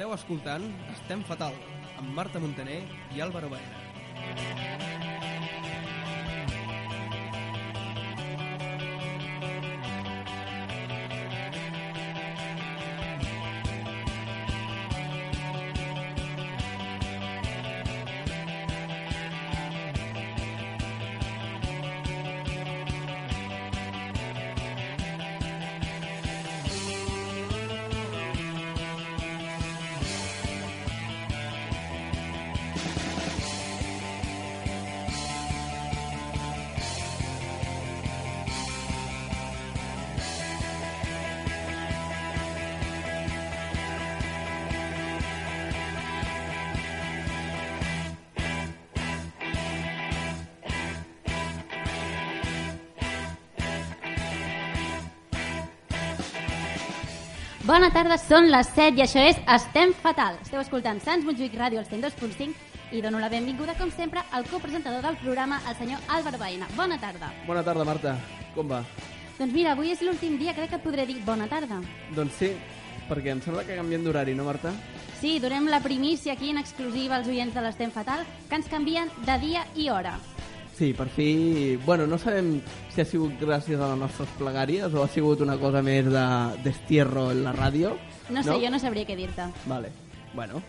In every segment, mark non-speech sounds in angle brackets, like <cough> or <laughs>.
Esteu escoltant Estem Fatal, amb Marta Montaner i Álvaro Baena. Bona tarda, són les 7 i això és Estem Fatal. Esteu escoltant Sants Montjuïc Ràdio al 102.5 i dono la benvinguda, com sempre, al copresentador del programa, el senyor Álvaro Baena. Bona tarda. Bona tarda, Marta. Com va? Doncs mira, avui és l'últim dia, crec que et podré dir bona tarda. Doncs sí, perquè em sembla que canviem d'horari, no, Marta? Sí, donem la primícia aquí en exclusiva als oients de l'Estem Fatal, que ens canvien de dia i hora. Sí, per fi... Bueno, no sabem si ha sigut gràcies a les nostres plegàries o ha sigut una cosa més de destierro en la ràdio. No sé, jo no sabria què dir-te. Vale, bueno.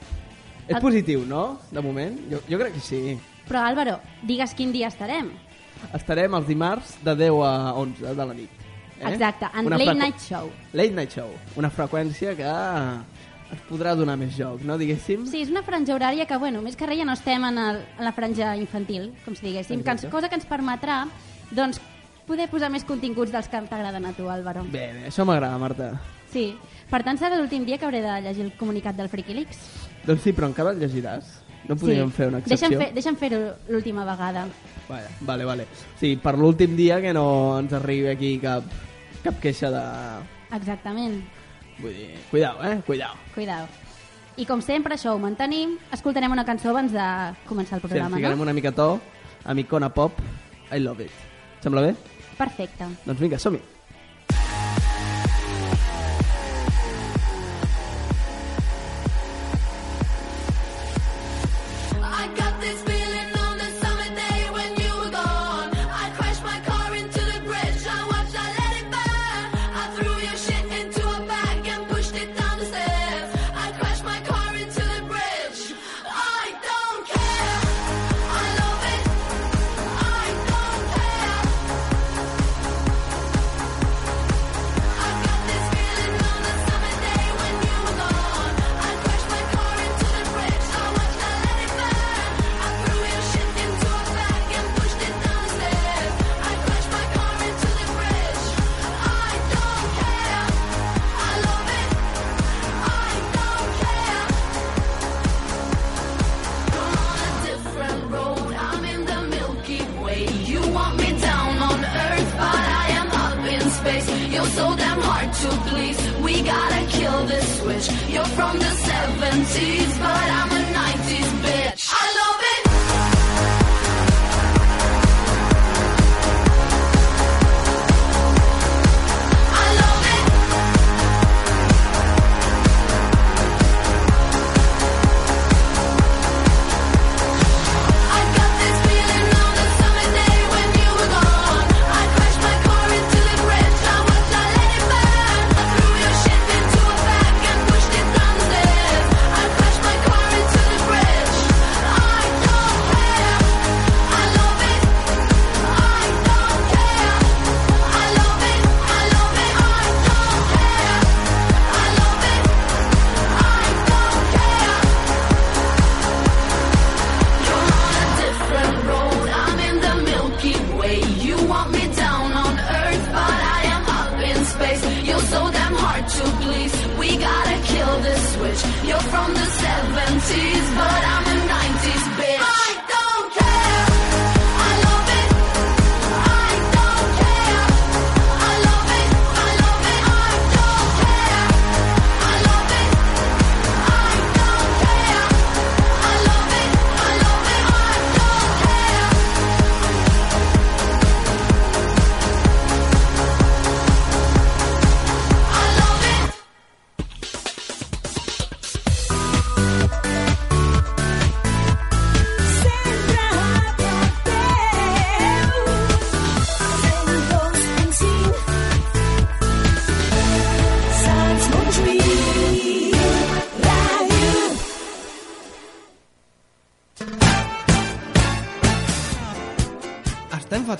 És El- positiu, no?, de moment? Jo, jo crec que sí. Però Álvaro, digues quin dia estarem. Estarem els dimarts de 10 a 11 de la nit. Eh? Exacte, en Una Late Night Show. Late Night Show. Una freqüència que es podrà donar més joc, no, diguéssim? Sí, és una franja horària que, bueno, més que res ja no estem en, el, en la franja infantil, com si diguéssim, que ens, cosa que ens permetrà, doncs, poder posar més continguts dels que t'agraden a tu, Álvaro. Bé, bé, això m'agrada, Marta. Sí. Per tant, serà l'últim dia que hauré de llegir el comunicat del Friquilix. Doncs sí, però encara el llegiràs. No podríem fer una excepció? Deixa'm, fer, deixa'm fer-ho l'última vegada. Vale, vale, vale. Sí, per l'últim dia que no ens arribi aquí cap, cap queixa de... Exactament. Vull dir, cuidao, eh? Cuidao. Cuidao. I com sempre, això ho mantenim. Escoltarem una cançó abans de començar el Sí, programa, ficarem no? una mica to amb Icona Pop, I love it. Sembla bé? Perfecte. Doncs vinga, som-hi.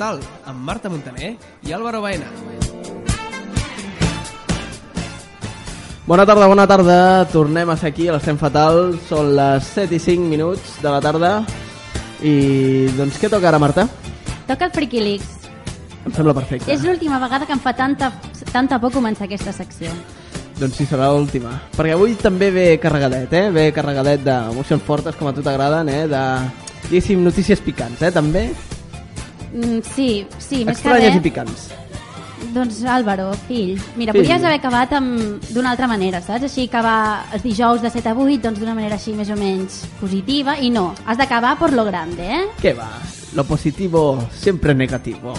Fatal, amb Marta Montaner i Álvaro Baena. Bona tarda, bona tarda. Tornem a ser aquí a l'Estem Fatal. Són les 7 i 5 minuts de la tarda. I doncs què toca ara, Marta? Toca el Leaks. Em sembla perfecte. És l'última vegada que em fa tanta, tanta por començar aquesta secció. Doncs sí, serà l'última. Perquè avui també ve carregadet, eh? Ve carregadet d'emocions fortes, com a tu t'agraden, eh? De, diguéssim, notícies picants, eh? També. Mm, sí, sí, més que res... i picants. Doncs Álvaro, fill, mira, Fill. podries haver acabat amb- d'una altra manera, saps? Així acabar els dijous de 7 a 8, doncs d'una manera així més o menys positiva, i no, has d'acabar por lo grande, eh? Què va? Lo positivo sempre negativo.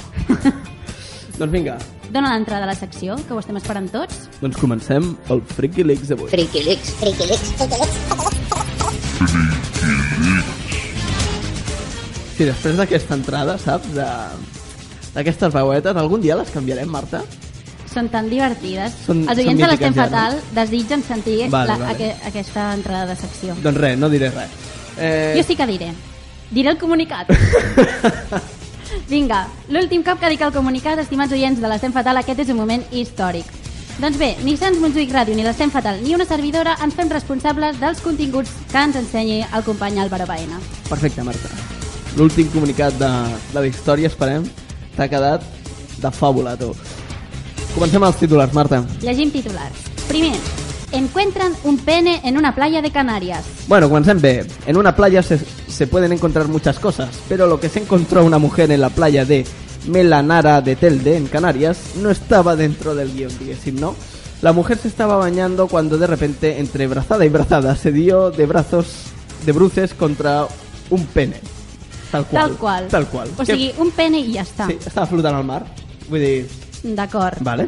<laughs> doncs vinga, Dóna l'entrada a la secció, que ho estem esperant tots. doncs comencem el Freaky Leaks d'avui. Freaky Leaks, Freaky Leaks, Freaky Leaks. Sí, després d'aquesta entrada, saps? De d'aquestes veuetes, algun dia les canviarem, Marta? Són tan divertides. Són- Els oients de l'Estem ja, Fatal desitgen sentir Vale, la, vale. aque- aquesta entrada de secció. Doncs res, no diré res. Eh, Jo sí que diré. Diré el comunicat. <laughs> Vinga, l'últim cop que dic el comunicat, estimats oients de l'Estem Fatal, aquest és un moment històric. Doncs bé, ni Sants Montjuïc Ràdio, ni l'Estem Fatal, ni una servidora ens fem responsables dels continguts que ens ensenyi el company Álvaro Baena. Perfecte, Marta. L'últim comunicat de, de la història, esperem, t'ha quedat de fàbula, tu. Comencem els titulars, Marta. Llegim titulars. Primer, encuentran un pene en una playa de Canarias. Bueno, comencem bé. En una playa se, se pueden encontrar muchas cosas, pero lo que se encontró una mujer en la playa de Melanara de Telde, en Canarias, no estaba dentro del guion, diguéssim, ¿no? La mujer se estaba bañando cuando de repente, entre brazada y brazada, se dio de brazos, de bruces contra un pene. Tal qual. Tal qual. Tal qual. O sigui, un pene i ja està. Sí, estava flotant al mar. Vull dir, D'acord. Vale.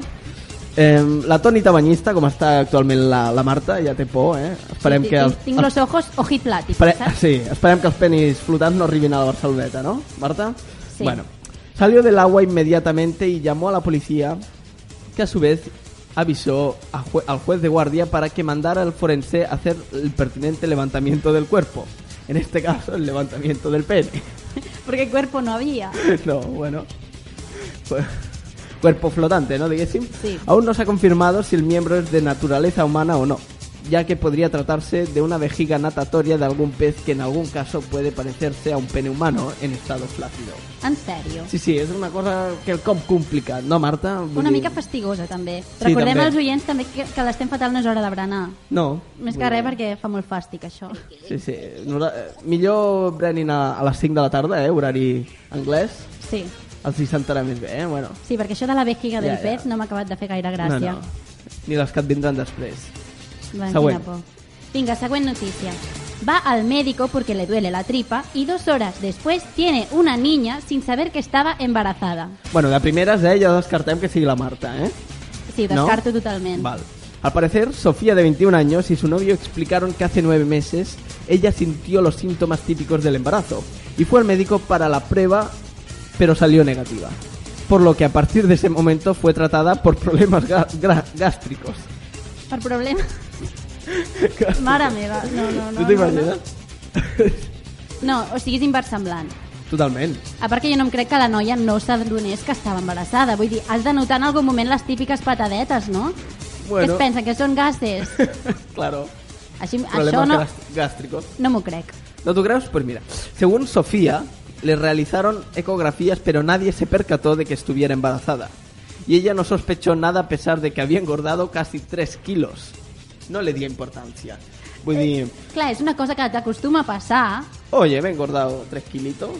Eh, la tònica banyista, com està actualment la, la Marta, ja té por, eh? Esperem Sí, que... tinc, tinc los ojos ojipláticos, espere- saps? sí, esperem que els penis flotants no arribin a la Barceloneta, ¿no, Marta? Sí. Bueno, salió del agua inmediatamente y llamó a la policía, que a su vez avisó a jue- al juez de guardia para que mandara al forense a hacer el pertinente levantamiento del cuerpo. En este caso, el levantamiento del pene. <laughs> Porque cuerpo no había. <laughs> No, bueno. Pues, cuerpo flotante, ¿no? Sí. Aún no se ha confirmado si el miembro es de naturaleza humana o no, ya que podría tratarse de una vejiga natatoria de algún pez que en algún caso puede parecerse a un pene humano en estado flácido. En sèrio. Sí, sí, és una cosa que el cop complicat, no, Marta? Vull Una dir- mica fastigosa, també. Sí, Recordem també. als oients també que, que l'estem fatal no és hora de berenar. No. Més vull que res dir- perquè fa molt fàstic, això. Sí, sí. Nora- eh, Millor brenin a, a les 5 de la tarda, eh? Horari anglès. Sí, Els hi sentarà més bé, eh? Bueno. sí perquè això de la vejiga del Ja, ja. no m'ha acabat de fer gaire gràcia. No, no. Ni les que et vindran després. Quina por. Venga, següent noticia. Va al médico porque le duele la tripa y dos horas después tiene una niña sin saber que estaba embarazada. Bueno, de primeres, eh, ja descartem que sigui la Marta, eh? Sí, ¿No? descarto totalment. Vale. Al parecer, Sofía, de 21 años, y su novio explicaron que hace nueve meses ella sintió los síntomas típicos del embarazo y fue al médico para la prueba, pero salió negativa. Por lo que a partir de ese momento fue tratada por problemas gástricos. Per problema... <laughs> Mare meva, no, no, no. ¿Tú no, te imaginas? <laughs> No, o sigui, és inversemblant. Totalment. A part que jo no em crec que la noia no s'adonés que estava embarassada. Vull dir, has de notar en algun moment les típiques patadetes, no? Bueno. es pensen, que són gases? <laughs> Claro. Així, això Problemas no, gástricos. no m'ho crec. ¿No tú crees? Pues mira, según Sofía, le realizaron ecografías, pero nadie se percató de que estuviera embarazada. Y ella no sospechó nada a pesar de que había engordado casi 3 kilos. No le dio importancia. Vull dir, Clar, és una cosa que t'acostuma a passar oye, me he engordado 3 kilitos.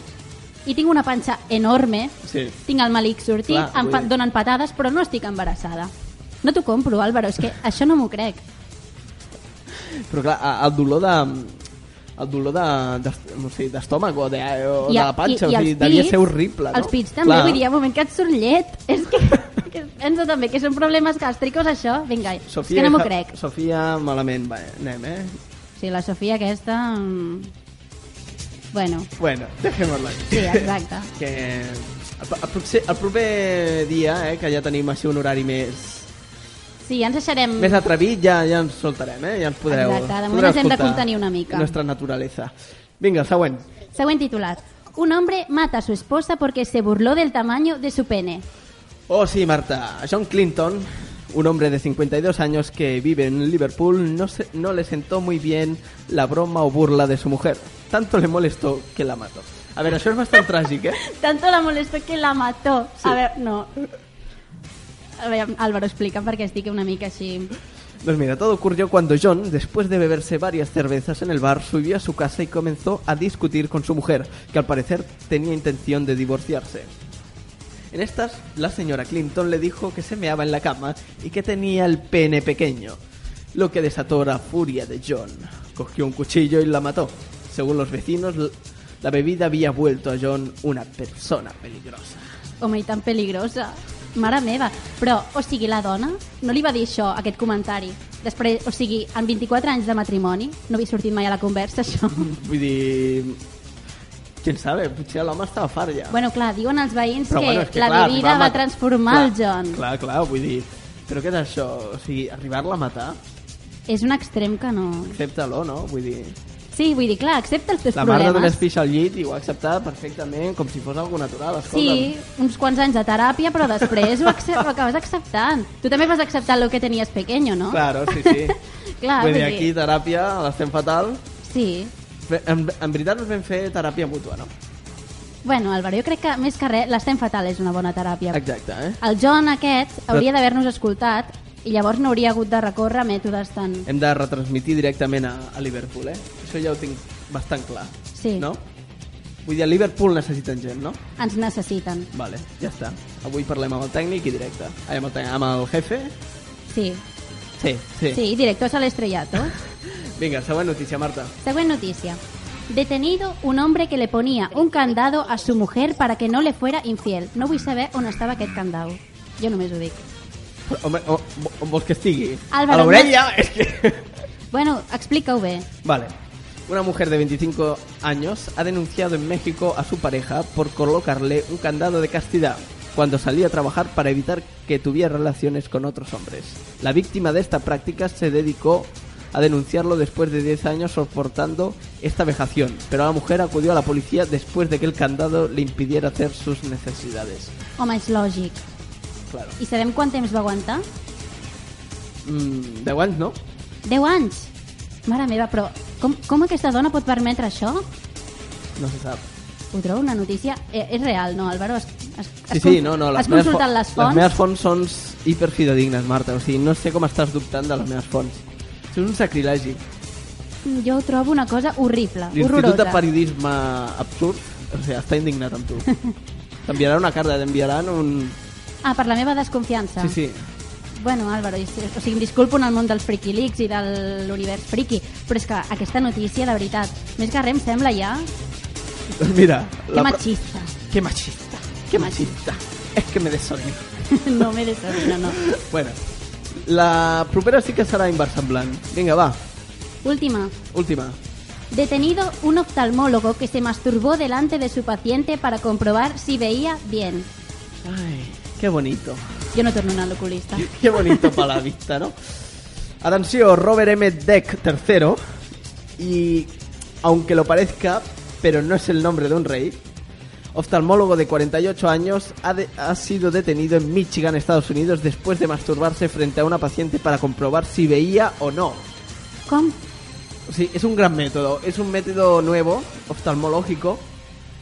i tinc una panxa enorme, Sí. tinc el malic sortit, Clar, em fa, dir- donen patades, però no estic embarassada. No t'ho compro, Álvaro, és que <laughs> això no m'ho crec. Però clar, el dolor de... El dolor de, de, no sé, d'estómac o de, o de a- la panxa, o els sigui, devia pits- ser horrible, no? Els pits també, Clar. vull dir, un moment que et surt llet. <laughs> És que, que es pensa també que són problemes gàstricos, això. Vinga, és que no m'ho crec. Sofia, malament, va, anem, eh? Sí, la Sofia aquesta... mm, Bueno, Bueno, ahí. sí, exacte. <laughs> que el, el, potser, el proper dia, eh, que ja tenim així un horari més, Sí, ens deixarem... més atrevit, ja, ja ens soltarem, eh? Ja ens podreu, Exacte, de moment ens hem de contenir una mica. Nostra naturalesa. Vinga, següent. Següent titular. Un hombre mata a su esposa porque se burló del tamaño de su pene. Oh, sí, Marta. John Clinton, un hombre de 52 años que vive en Liverpool, no, se- no le sentó muy bien la broma o burla de su mujer. Tanto le molestó que la mató. A ver, això és bastant tràgic, eh? <laughs> Tanto la molestó que la mató. A ver, no. A ver, Álvaro, explica perquè estic una mica així... Pues mira, todo ocurrió cuando John, después de beberse varias cervezas en el bar, subió a su casa y comenzó a discutir con su mujer, que al parecer tenía intención de divorciarse. En estas, la señora Clinton le dijo que se meaba en la cama y que tenía el pene pequeño, lo que desató la furia de John. Cogió un cuchillo y la mató. Según los vecinos, la bebida había vuelto a John una persona peligrosa. Home, i tan peligrosa. Mare meva. Però, o sigui, la dona no li va dir això, aquest comentari. Després, o sigui, en 24 anys de matrimoni, no havia sortit mai a la conversa, això. <laughs> Vull dir... Quién sabe, potser l'home estava fart ja. bueno, clar, diuen els veïns Però que, bueno, que la clar, bebida va transformar clar, el John. Clar, clar, vull dir... Però què és això? O sigui, arribar-la a matar? És un extrem que no... Accepta-lo, no? Vull dir... Sí, vull dir, clar, accepta els teus La mare de problemes. les pix al llit i ho ha acceptat perfectament, com si fos algo natural, escolta'm. Sí, uns quants anys de teràpia, però després ho, acce- ho acabes acceptant. Tu també vas acceptar el que tenies pequeño, no? Claro, sí, sí. <laughs> Clar, vull vull dir, dir- aquí teràpia, l'estem fatal. Sí. En, en veritat ens vam fer teràpia mútua, no? Bueno, Álvaro, jo crec que més que res, l'estem fatal és una bona teràpia. Exacte, eh? El John aquest hauria d'haver-nos escoltat i llavors no hauria hagut de recórrer mètodes tan... Hem de retransmitir directament a, a Liverpool, eh? Això ja ho tinc bastant clar. Sí. No? Vull dir, a Liverpool necessiten gent, no? Ens necessiten. Vale, ja està. Avui parlem amb el tècnic i directe. Ai, amb el, tècnic, amb el jefe? Sí. Sí, sí. Sí, directos al estrellato. <laughs> Vinga, següent notícia, Marta. Següent noticia. Detenido un hombre que le ponía un candado a su mujer para que no le fuera infiel. No vull saber on estava aquest candau. Jo només ho dic. Però, Home, o, on vols que estigui? Álvaro, a l'orella? <laughs> És que... Bueno, explica-ho bé. Vale. Una mujer de 25 años ha denunciado en México a su pareja por colocarle un candado de castidad cuando salía a trabajar para evitar que tuviera relaciones con otros hombres. La víctima de esta práctica se dedicó a denunciarlo después de 10 años soportando esta vejación, pero la mujer acudió a la policía después de que el candado le impidiera hacer sus necesidades. Home, és lògic. Claro. I sabem quant temps va aguantar? Mm, 10 anys, no? 10 anys. Mare meva, però com, com aquesta dona pot permetre això? No se sap. Ho trobo una notícia... Eh, és real, no, Álvaro? Has, has, Sí, sí, no, no. Has consultat les fonts? Les meves fonts són hiperfidedignes, Marta. O sigui, no sé com estàs dubtant de les meves fonts. Això és un sacrilegi. Jo ho trobo una cosa horrible, L'Institut horrorosa. de Periodisme Absurd o sigui, està indignat amb tu. <laughs> T'enviaran una carta, t'enviaran un... Ah, per la meva desconfiança. Sí, sí. Bueno, Álvaro, o sigui, em disculpo en el món dels friki leaks i de l'univers friki, però és que aquesta notícia, de veritat, més que res em sembla ja... Mira... Que pro- machista. Que machista. Que machista. Es que me desollo. <laughs> no me desordino, no. Bueno, la propera sí que serà inversemblant. Vinga, va. Última. Última. Detenido un oftalmólogo que se masturbó delante de su paciente para comprobar si veía bien. Ay, qué bonito. Jo no torno a anar a l'oculista. Qué bonito para la vista, ¿no? Atenció, Robert M. Deck III. Y aunque lo parezca, pero no es el nombre de un rey, oftalmólogo de 48 años ha, de- ha sido detenido en Michigan, Estados Unidos, después de masturbarse frente a una paciente para comprobar si veía o no. Com? O sigui, és un gran método. Es un método nuevo, oftalmológico.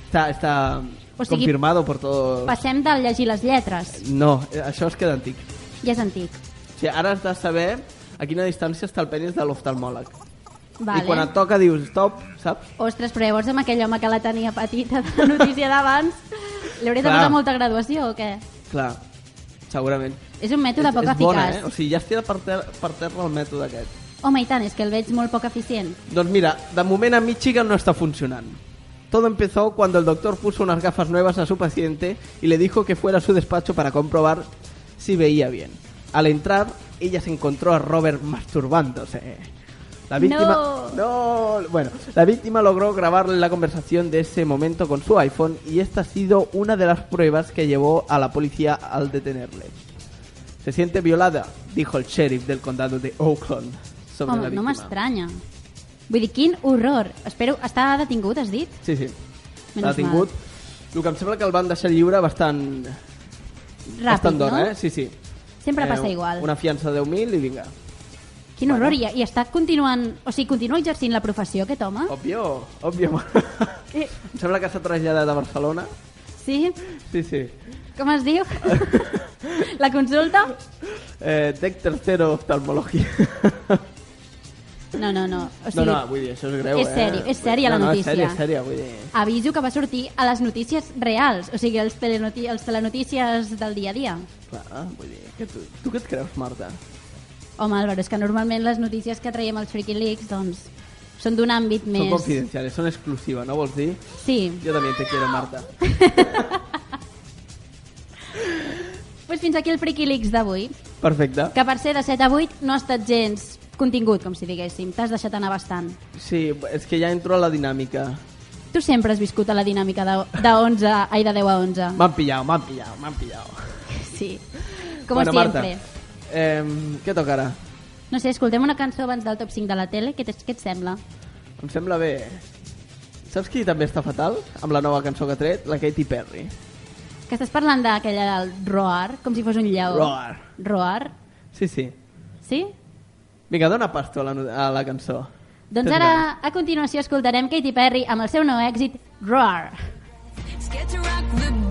Está, está O sigui, confirmado por todos. Passem del llegir les lletres. No, eh, això es queda antic. Ja és antic. O sigui, ara has de saber a quina distància està el penis de l'oftalmòleg. Vale. I quan et toca dius stop, saps? Ostres, però llavors amb aquell home que la tenia petita de la notícia d'abans, li hauria de posar molta graduació o què? Clar, segurament. És un mètode poc és bona, eficaç. eh? O sigui, ja es tira per, ter per terra el mètode aquest. Home, i tant, és que el veig molt poc eficient. Doncs mira, de moment a Michigan no está funcionando. Todo empezó cuando el doctor puso unas gafas nuevas a su paciente y le dijo que fuera a su despacho para comprobar si veía bien. Al entrar, ella se encontró a Robert masturbándose. La víctima, no. bueno, la víctima logró grabarle la conversación de ese momento con su iPhone y esta ha sido una de las pruebas que llevó a la policía al detenerle. Se siente violada, dijo el sheriff del condado de Oakland sobre la Home, no víctima. m'estranya. Vull dir, quin horror. Espero... Està detingut, has dit? Sí, sí. Menys l'ha tingut. El que em sembla que el van deixar lliure bastant, Ràpid, bastant d'hora, no? eh? Sí, sí. Sempre Eh, passa igual. Una fiança de 10.000 i vinga. Quin horror, i, i està continuant... O sigui, continua exercint la professió, aquest home? Òbvio, òbvio. Eh, <laughs> em sembla que s'ha traslladat a Barcelona. sí? Sí, sí. Com es diu? <laughs> la consulta? Eh, Tec tercero oftalmología. No, no, no. O no, sigui, no, vull dir, això és greu, és eh? sèrio, és sèria la no, notícia. No, és sèria, és sèria, vull dir... aviso que va sortir a les notícies reals, o sigui, els, telenoti els telenotícies del dia a dia. Clar, vull dir, que tu, tu què et creus, Marta? Home, Álvaro, és que normalment les notícies que traiem als Freaky Leaks, doncs, són d'un àmbit Són més... confidenciales, són exclusiva, no vols dir? Sí. Jo també te quiero, Marta. <laughs> Pues fins aquí el Freaky Leaks d'avui, Perfecte. que per ser de 7 a 8 no ha estat gens contingut, com si diguéssim. T'has deixat anar bastant. Sí, és que ja entro a la dinàmica. Tu sempre has viscut a la dinàmica de, de 11, ai, de 10 a 11. M'han pillat, m'han pillat, m'han pillat. <laughs> Sí. Com bueno, sempre. Marta, eh, què toca ara? No sé, escoltem una cançó abans del top 5 de la tele. Què, què et sembla? Em sembla bé. Saps qui també està fatal amb la nova cançó que ha tret? La Katy Perry. Que estàs parlant d'aquella del Roar, com si fos un lleó. Roar. Roar? Sí, sí. Sí? Vinga, dona pasto a la, a la cançó. Doncs ara, a continuació, escoltarem Katy Perry amb el seu nou èxit, Roar. Scared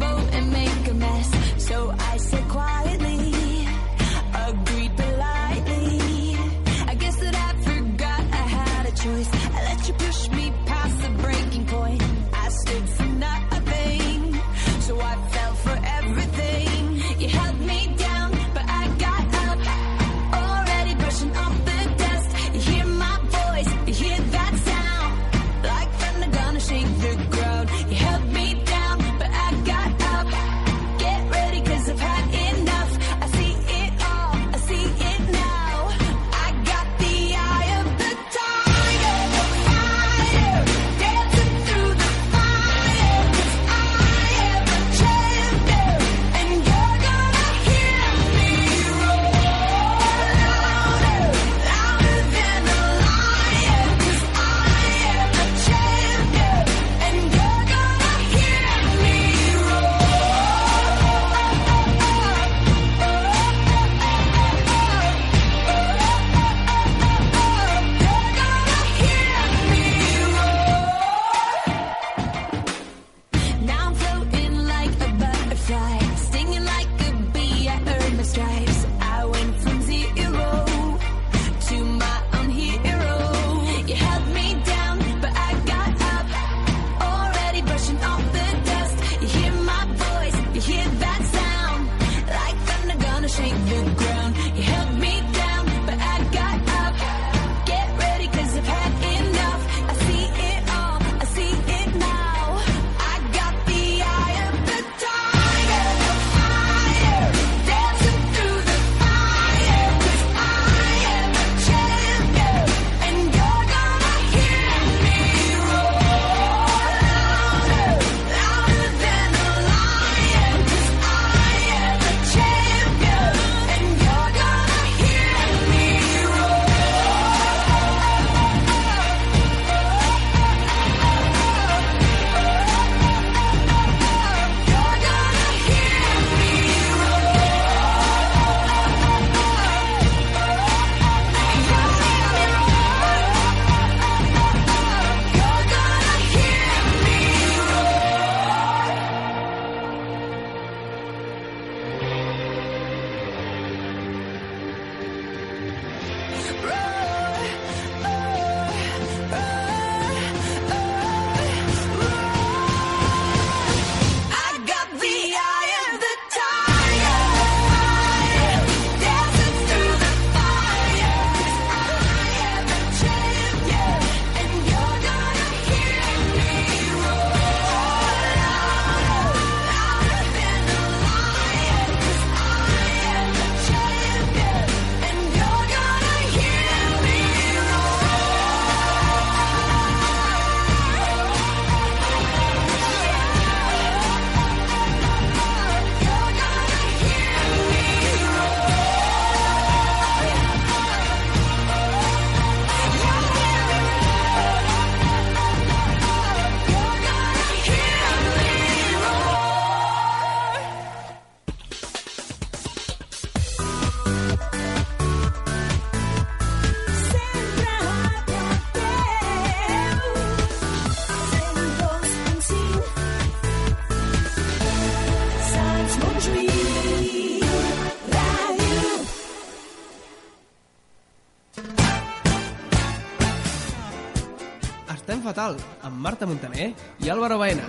Marta Montaner i Álvaro Baena.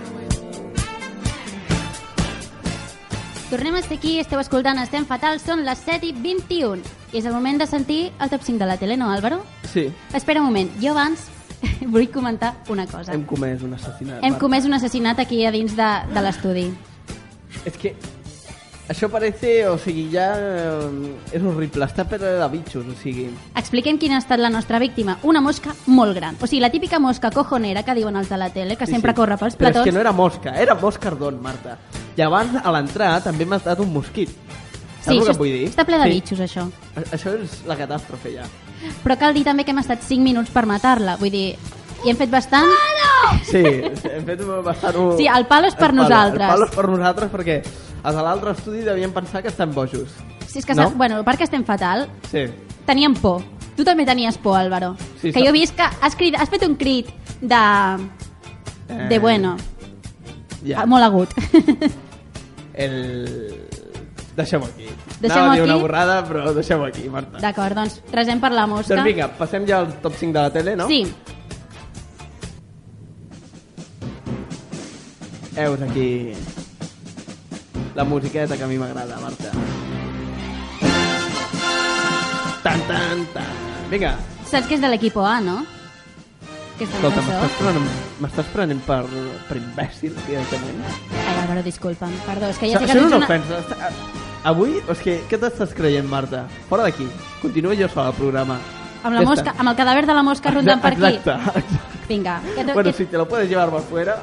Tornem a estar aquí, esteu escoltant Estem Fatal, són les 7 i 21. I és el moment de sentir el top 5 de la tele, no, Álvaro? Sí, Espera un moment, jo abans <laughs> vull comentar una cosa. hem comès un assassinat. Hem Marta. comès un assassinat aquí a dins de, de l'estudi. És que això parece, o sigui, ja eh, és horrible, està per de bitxos, o sigui... Expliquem quina ha estat la nostra víctima. Una mosca molt gran. O sigui, la típica mosca cojonera que diuen els de la tele, que Sí, sempre sí. corre pels Però platons. és que no era mosca, era moscardón, Marta. I abans, a l'entrar, també m'ha estat un mosquit. Saps Sí, el que vull dir? està ple de sí. bitxos, això. A- Això és la catàstrofe, ja. Però cal dir també que hem estat 5 minuts per matar-la. Vull dir, i hem fet bastant... Sí, hem fet bastant... Un... Sí, el palo és per El palo, nosaltres. El palo és per nosaltres perquè els de l'altre estudi devien pensar que estan bojos. Si és que, No? no? bueno, perquè estem fatal, Sí. teníem por. Tu també tenies por, Álvaro. Sí, que jo he vist que has, cridat, has fet un crit de... de Eh, bueno, Ja. Ah, molt agut. <laughs> El... Deixem-ho aquí. Deixem-ho Anava a dir una aquí? borrada, però deixem-ho aquí, Marta. D'acord, doncs resem per la mosca. Doncs vinga, passem ja al top 5 de la tele, no? Sí, Heus aquí la musiqueta que a mi m'agrada, Marta. Tan, tan, tan. Vinga, saps que és de l'equip A, no? Aquesta escolta, m'estàs prenent, m'estàs prenent per, per imbècil, directament. Ai, Álvaro, disculpa'm. Perdó, és que ja Això, sé això que és tens una ofensa. Avui, és que, què t'estàs creient, Marta? Fora d'aquí. Continuo jo sola al programa. Amb, la Ja mosca, amb el cadàver de la mosca rondant per aquí. Exacte, exacte. Vinga, que tu, Bueno, que, si te lo puedes llevar por fuera...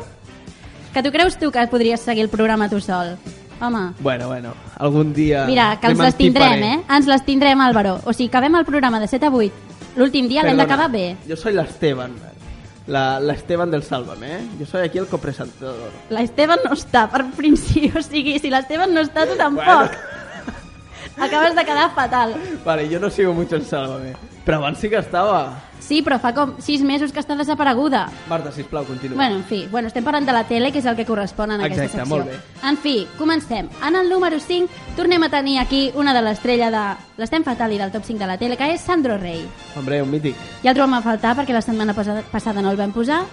que tu creus tu que podries seguir el programa tu sol? Home, Bueno, bueno, algun dia... mira, que ens les tindrem, eh? Ens les tindrem, Álvaro. O sigui, acabem el programa de 7 a 8. L'últim dia l'hem d'acabar bé. Yo soy la Esteban. La, la Esteban del Sálvame, ¿eh? Yo soy aquí el copresentador. La Esteban no està, per principi. O sigui, si l'Esteban no està, tu tampoc. Bueno. Acabes de quedar fatal. Vale, yo no sigo mucho el Sálvame. Pero abans sí que estaba. Sí, però fa com 6 mesos que està desapareguda. Marta, sisplau, continua. Bueno, en fi, bueno, estem parlant de la tele, que és el que correspon en aquesta Exacte, secció. molt bé. En fi, comencem. En el número 5 tornem a tenir aquí una de l'estrella de l'Estem Fatal i del top 5 de la tele, que és Sandro Rey. Hombre, un mític. Ja el trobem a faltar perquè la setmana passada no el vam posar,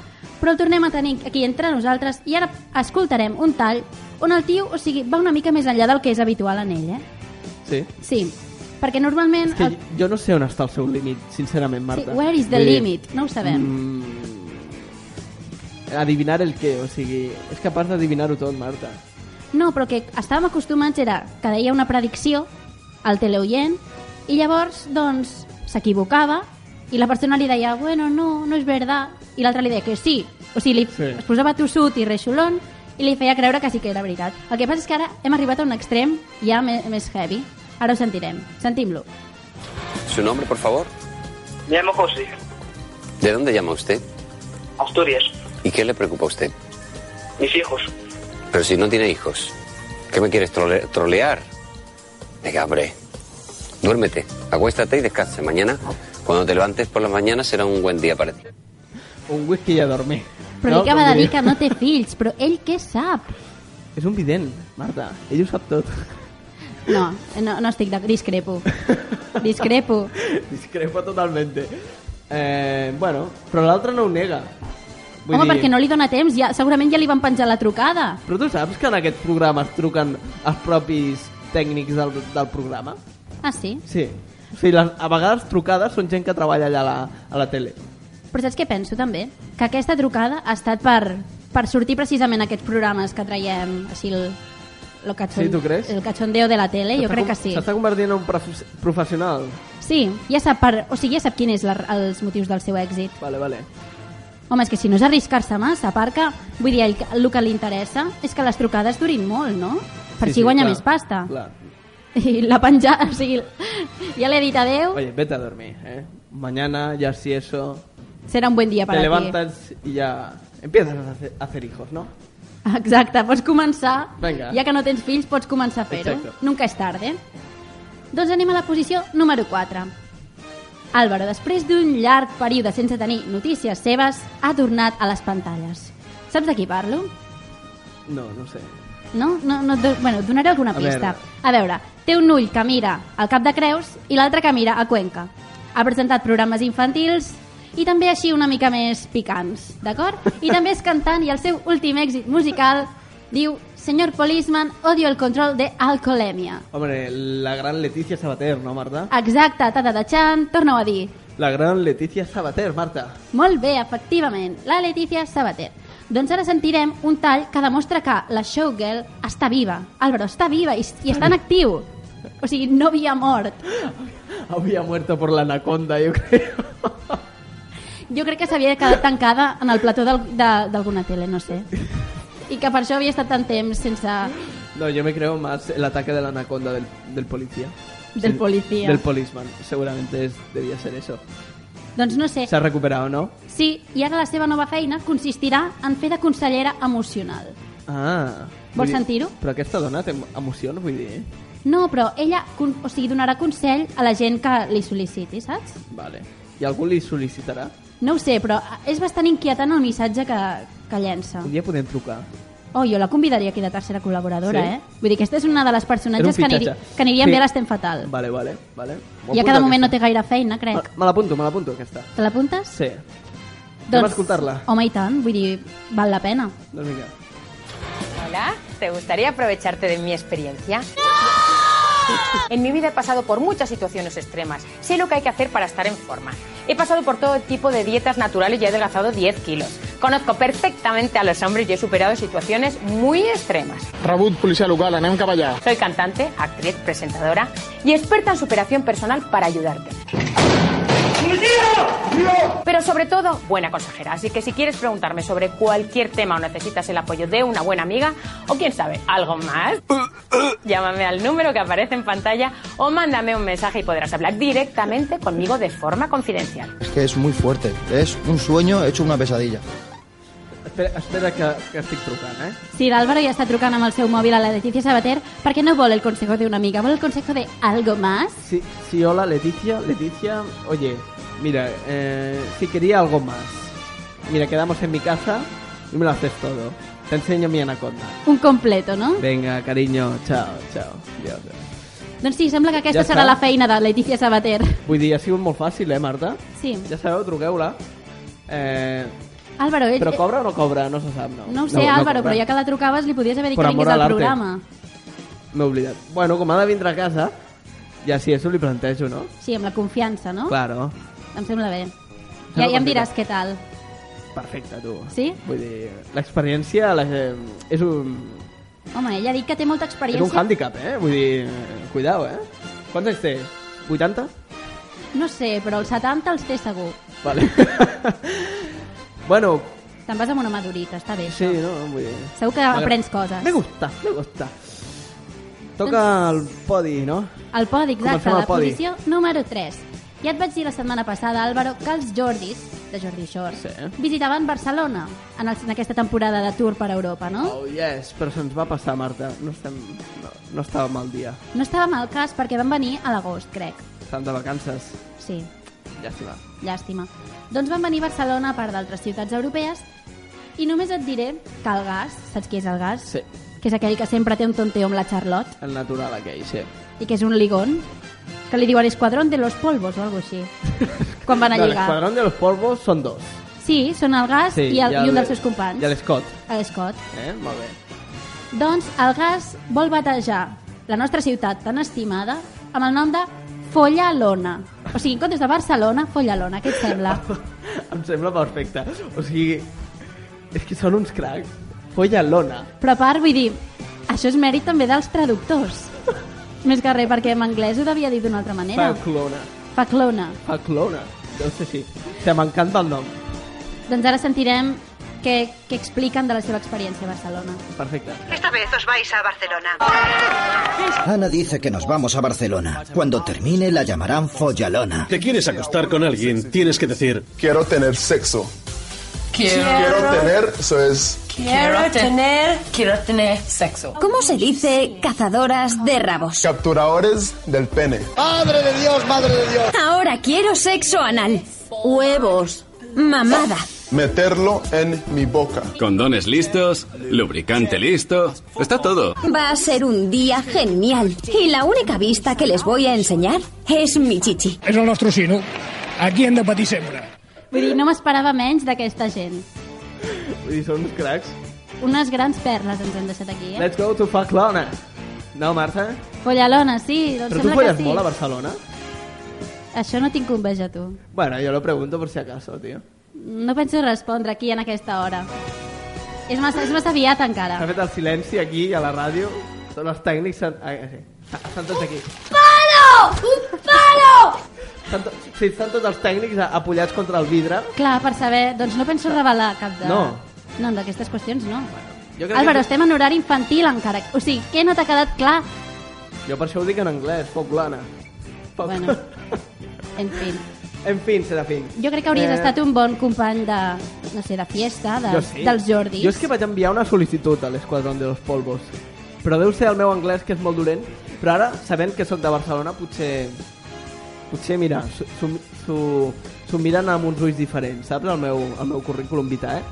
però el tornem a tenir aquí entre nosaltres i ara escoltarem un tall on el tio, o sigui, va una mica més enllà del que és habitual en ell, eh? Sí. Sí, perquè normalment... És que el- jo no sé on està el seu límit, sincerament, Sí, Marta. where is the Vull dir, limit? No ho sabem. Mm, adivinar el què, o sigui, és capaç d'adivinar-ho tot, Marta. No, però que estàvem acostumats era que deia una predicció al teleoient i llavors, doncs, s'equivocava i la persona li deia, bueno, no, no és verdad, i l'altre li deia que sí. O sigui, li, Sí. es posava tossut i reixolón i li feia creure que sí que era veritat. El que passa és que ara hem arribat a un extrem ja més heavy. Ara ho sentirem. Sentim-lo. ¿Su nombre, por favor? Me llamo José, ¿De dónde llama usted? Asturias. ¿Y qué le preocupa a usted? Mis hijos. Pero si no tiene hijos, ¿qué me quieres trole- trolear? Venga, hombre, duérmete, acuéstate y descansa. Mañana, cuando te levantes por las mañanas, será un buen día para ti. Un whisky i a dormir. Però no, acaba de dir que no té fills, però ell què sap? És un vident, Marta. Ell ho sap tot. No, no, no estic de... Discrepo. <laughs> Discrepo. Discrepo totalmente. Eh, bueno, però l'altre no ho nega. Vull Home, dir- perquè no li dona temps, ja, segurament ja li van penjar la trucada. Però tu saps que en aquest programa es truquen els propis tècnics del, del programa? Ah, sí? Sí. O sigui, les, a vegades trucades són gent que treballa allà a la, a la tele. Però saps què penso també? Que aquesta trucada ha estat per, per sortir precisament aquests programes que traiem així el, lo cachon, Sí, tu creus? el cachondeo de la tele, jo crec que sí. S'està convertint en un prof professional. Sí, ja sap, per, o sigui, ja sap quin és la, els motius del seu èxit. Vale, vale. Home, és que si no és arriscar-se massa, a part que, vull dir, el, el que li interessa és que les trucades durin molt, no? Per Sí, si sí, guanya clar, més pasta. Clar. I la penjada, <laughs> o sigui, ja l'he dit adeu, Oye, vete a dormir, ¿eh? Mañana ya si eso... serà un buen dia per te aquí. levantas y ya empiezas a hacer, a hacer hijos, ¿no? Exacte, pots començar, Vinga. ja que no tens fills, pots començar a fer-ho. Nunca és tarde. Doncs anem a la posició número 4. Álvaro, després d'un llarg període sense tenir notícies seves, ha tornat a les pantalles. Saps de qui parlo? No, no sé. No? no, no bueno, et donaré alguna A pista. veure. A veure, té un ull que mira al Cap de Creus i l'altre que mira a Cuenca. Ha presentat programes infantils i també així una mica més picants, d'acord? I també és cantant i el seu últim èxit musical diu Señor Policeman, odio el control de alcoholemia. Hombre, la gran Leticia Sabater, no, Marta? Exacte, tata de Chan, torna-ho a dir. La gran Leticia Sabater, Marta. Molt bé, efectivament, la Letícia Sabater. Doncs ara sentirem un tall que demostra que la showgirl està viva. Álvaro, està viva i, i està en actiu. O sigui, no havia mort. <laughs> Había muerto por la anaconda, yo creo. <laughs> Jo crec que s'havia quedat tancada en el plató d'alguna tele, no sé. I que per això havia estat tant temps sense... No, yo me creo más el ataque de la anaconda del, del policía. Del policía. Del policeman. Seguramente es, debía ser eso. Doncs no sé. Se ha recuperado, ¿no? Sí, i ara la seva nova feina consistirà en fer de consellera emocional. Ah. Vols sentir-ho? Però aquesta dona té emocions, vull dir. No, però ella o sigui, donarà consell a la gent que li sol·liciti, saps? Vale. I algú li sol·licitarà? No ho sé, però és bastant inquietant el missatge que, que llença. Un dia podem trucar. Oh, jo la convidaria aquí de tercera col·laboradora, Sí? eh? Vull dir que aquesta és una de les personatges que, aniri, que anirien Sí. bé a l'Estem Fatal. Vale, vale, vale. I a cada moment no aquesta. té gaire feina, crec. me l'apunto, me l'apunto, aquesta. Te l'apuntes? Sí. Anem a escoltar-la. Home, i tant, vull dir, val la pena. Doncs vinga. Hola, ¿te gustaría aprovecharte de mi experiencia? En mi vida he pasado por muchas situaciones extremas. Sé lo que hay que hacer para estar en forma. He pasado por todo tipo de dietas naturales y he adelgazado 10 kilos. Conozco perfectamente a los hombres y he superado situaciones muy extremas. Rebut, policia local, anem cap allà. Soy cantante, actriz, presentadora y experta en superación personal para ayudarte. Pero sobre todo, buena consejera. Así que si quieres preguntarme sobre cualquier tema o necesitas el apoyo de una buena amiga, o quién sabe, algo más, llámame al número que aparece en pantalla o mándame un mensaje y podrás hablar directamente conmigo de forma confidencial. Es que es muy fuerte. Es un sueño hecho una pesadilla. Espera, espera que, que estic trucant, eh? Sí, l'Àlvaro ja està trucant amb el seu mòbil a la Leticia Sabater perquè no vol el consejo de una amiga, vol el consejo de algo más. Sí, sí, hola, Leticia. Leticia, oye, mira, eh, si quería algo más. Mira, quedamos en mi casa y me lo haces todo. Te enseño mi anaconda. Un completo, no? Venga, cariño, chao, chao. Adiós. Doncs sí, sembla que aquesta Ja serà està. la feina de Leticia Sabater. Vull dir, ha sigut molt fàcil, eh, Marta? Sí. Ja sabeu, truqueu-la. Eh, Álvaro, ell... però cobra o no cobra? No se sap, no? No ho sé, Álvaro, cobra. però ja que la trucaves li podies haver dit Per que vingués al programa. M'he oblidat. Bueno, com ha de vindre a casa, ja sí, això li plantejo, no? Sí, amb la confiança, no? Claro. Em sembla bé. Sembla Ja, ja em diràs què tal. Perfecte, tu. Sí? Vull dir, l'experiència la, és un, Home, ella ha dit que té molta és experiència. un hàndicap, eh? Vull dir, cuidao, eh? Quants anys té? 80? No sé, però els 70 els té segur. Vale. <laughs> bueno, Te'n vas amb una madurita, està bé. sí, no? Vull dir... Segur que M'agrada. aprens coses. Me gusta, me gusta. Toca el podi, no? El podi, exacte, Comencem la podi. posició número 3. Ja et vaig dir la setmana passada, Álvaro, que els Jordis, de Jordi Shore, Sí. visitaven Barcelona en, el, en aquesta temporada de tour per Europa, no? Oh, yes, però se'ns va passar, Marta. No, estem, no, no estàvem al dia. No estava mal cas perquè van venir a l'agost, crec. Estàvem de vacances. Sí, Llàstima. llàstima. Doncs van venir a Barcelona a part d'altres ciutats europees i només et diré que el gas, saps qui és el gas? Sí, Que és aquell que sempre té un tonteo amb la Charlotte el natural aquell, sí. i que és un ligón, que li diuen Esquadrón de los Polvos o alguna així, quan van a <laughs> No, lligar. L'esquadrón de los polvos són dos. Sí, són el gas Sí, i, el, i i, el- un dels seus companys. I l'Scott, L'Scott. eh? Molt bé. Doncs el gas vol batejar la nostra ciutat tan estimada amb el nom de Follalona. O sigui, en comptes de Barcelona, Follalona. Què et sembla? <laughs> em sembla perfecte. O sigui, és que són uns cracs. Folla lona. Però a part, vull dir, això és mèrit també dels traductors. Més que res, perquè en anglès ho devia dir d'una altra manera. Faclona. Faclona. Faclona. Deu ser així. O sigui, m'encanta el nom. Doncs ara sentirem què, què expliquen de la seva experiència a Barcelona. Perfecte. Esta vez os vais a Barcelona. Ana dice que nos vamos a Barcelona. Cuando termine la llamarán Follalona. ¿Te quieres acostar con alguien? Tienes que decir... Quiero tener sexo. Quiero, Quiero tener, eso es. quiero tener, quiero tener sexo. ¿Cómo se dice cazadoras de rabos? Capturadores del pene. ¡Madre de Dios, madre de Dios! Ahora quiero sexo anal. Huevos. Mamada. Meterlo en mi boca. Condones listos, lubricante listo, está todo. Va a ser un día genial. Y la única vista que les voy a enseñar es mi chichi. És el nostre sino. Aquí hem de patir sempre. Vull dir, no m'esperava menys d'aquesta gent. Vull dir, són uns cracs. Unes grans perles ens han deixat aquí, eh? Let's go to Faclona. No, Marta? Follalona, sí, doncs Però tu folles sí. molt a Barcelona? Això no tinc enveja, tu. Bueno, yo lo pregunto por si acaso, tío. No penso respondre aquí en aquesta hora. És massa, és massa aviat encara. S'ha fet el silenci aquí a la ràdio. Tots els tècnics estan, ah, sí. estan tots aquí. Palo! Palo! Estan to... Sí, estan tots els tècnics a- apoyats contra el vidre. Clar, per saber... Doncs no penso revelar cap de... No. No, d'aquestes qüestions no. Jo crec Álvaro, que... estem en horari infantil encara. O sigui, què no t'ha quedat clar? Jo per això ho dic en anglès, Foglana. Foc... Bueno, en <laughs> fi. En fin, Serafín. Jo crec que hauries Eh, estat un bon company de, no sé, de fiesta, de, Jo sí. dels Jordis. Jo és que vaig enviar una sol·licitud a l'Esquadrón de los Polvos. Però deu ser el meu anglès, que és molt dolent. Però ara, sabent que sóc de Barcelona, potser... Potser, mira, s'ho- miren amb uns ulls diferents, saps? El meu, el meu currículum vitae.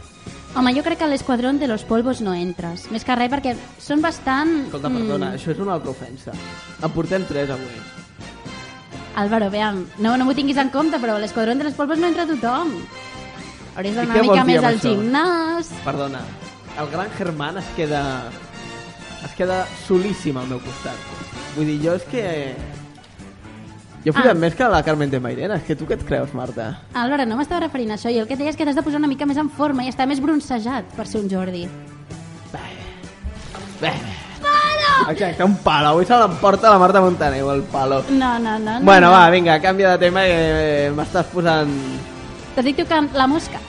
Home, jo crec que a l'Esquadrón de los Polvos no entres. Més que res perquè són bastant... Escolta, perdona, mm, això és una altra ofensa. En portem tres avui. Álvaro, veam, no, no m'ho tinguis en compte, però a l'Esquadrón de los Polvos no entra tothom. Hauries d'anar una mica més al això? gimnàs. Perdona, el gran Germán es queda... Es queda solíssim al meu costat. Vull dir, jo és que... Jo he Ah. més que la Carmen de Mairena. És que tu què et creus, Marta? Álvaro, no m'estava referint a això. I el que et deia és que t'has de posar una mica més en forma i estar més bronzejat per ser un Jordi. Bé. Exacte, un palo. Avui se l'emporta la Marta Montaner, el palo. No, no, no. no Bueno, no. va, vinga, canvia de tema que eh, m'estàs posant... Tu que la mosca.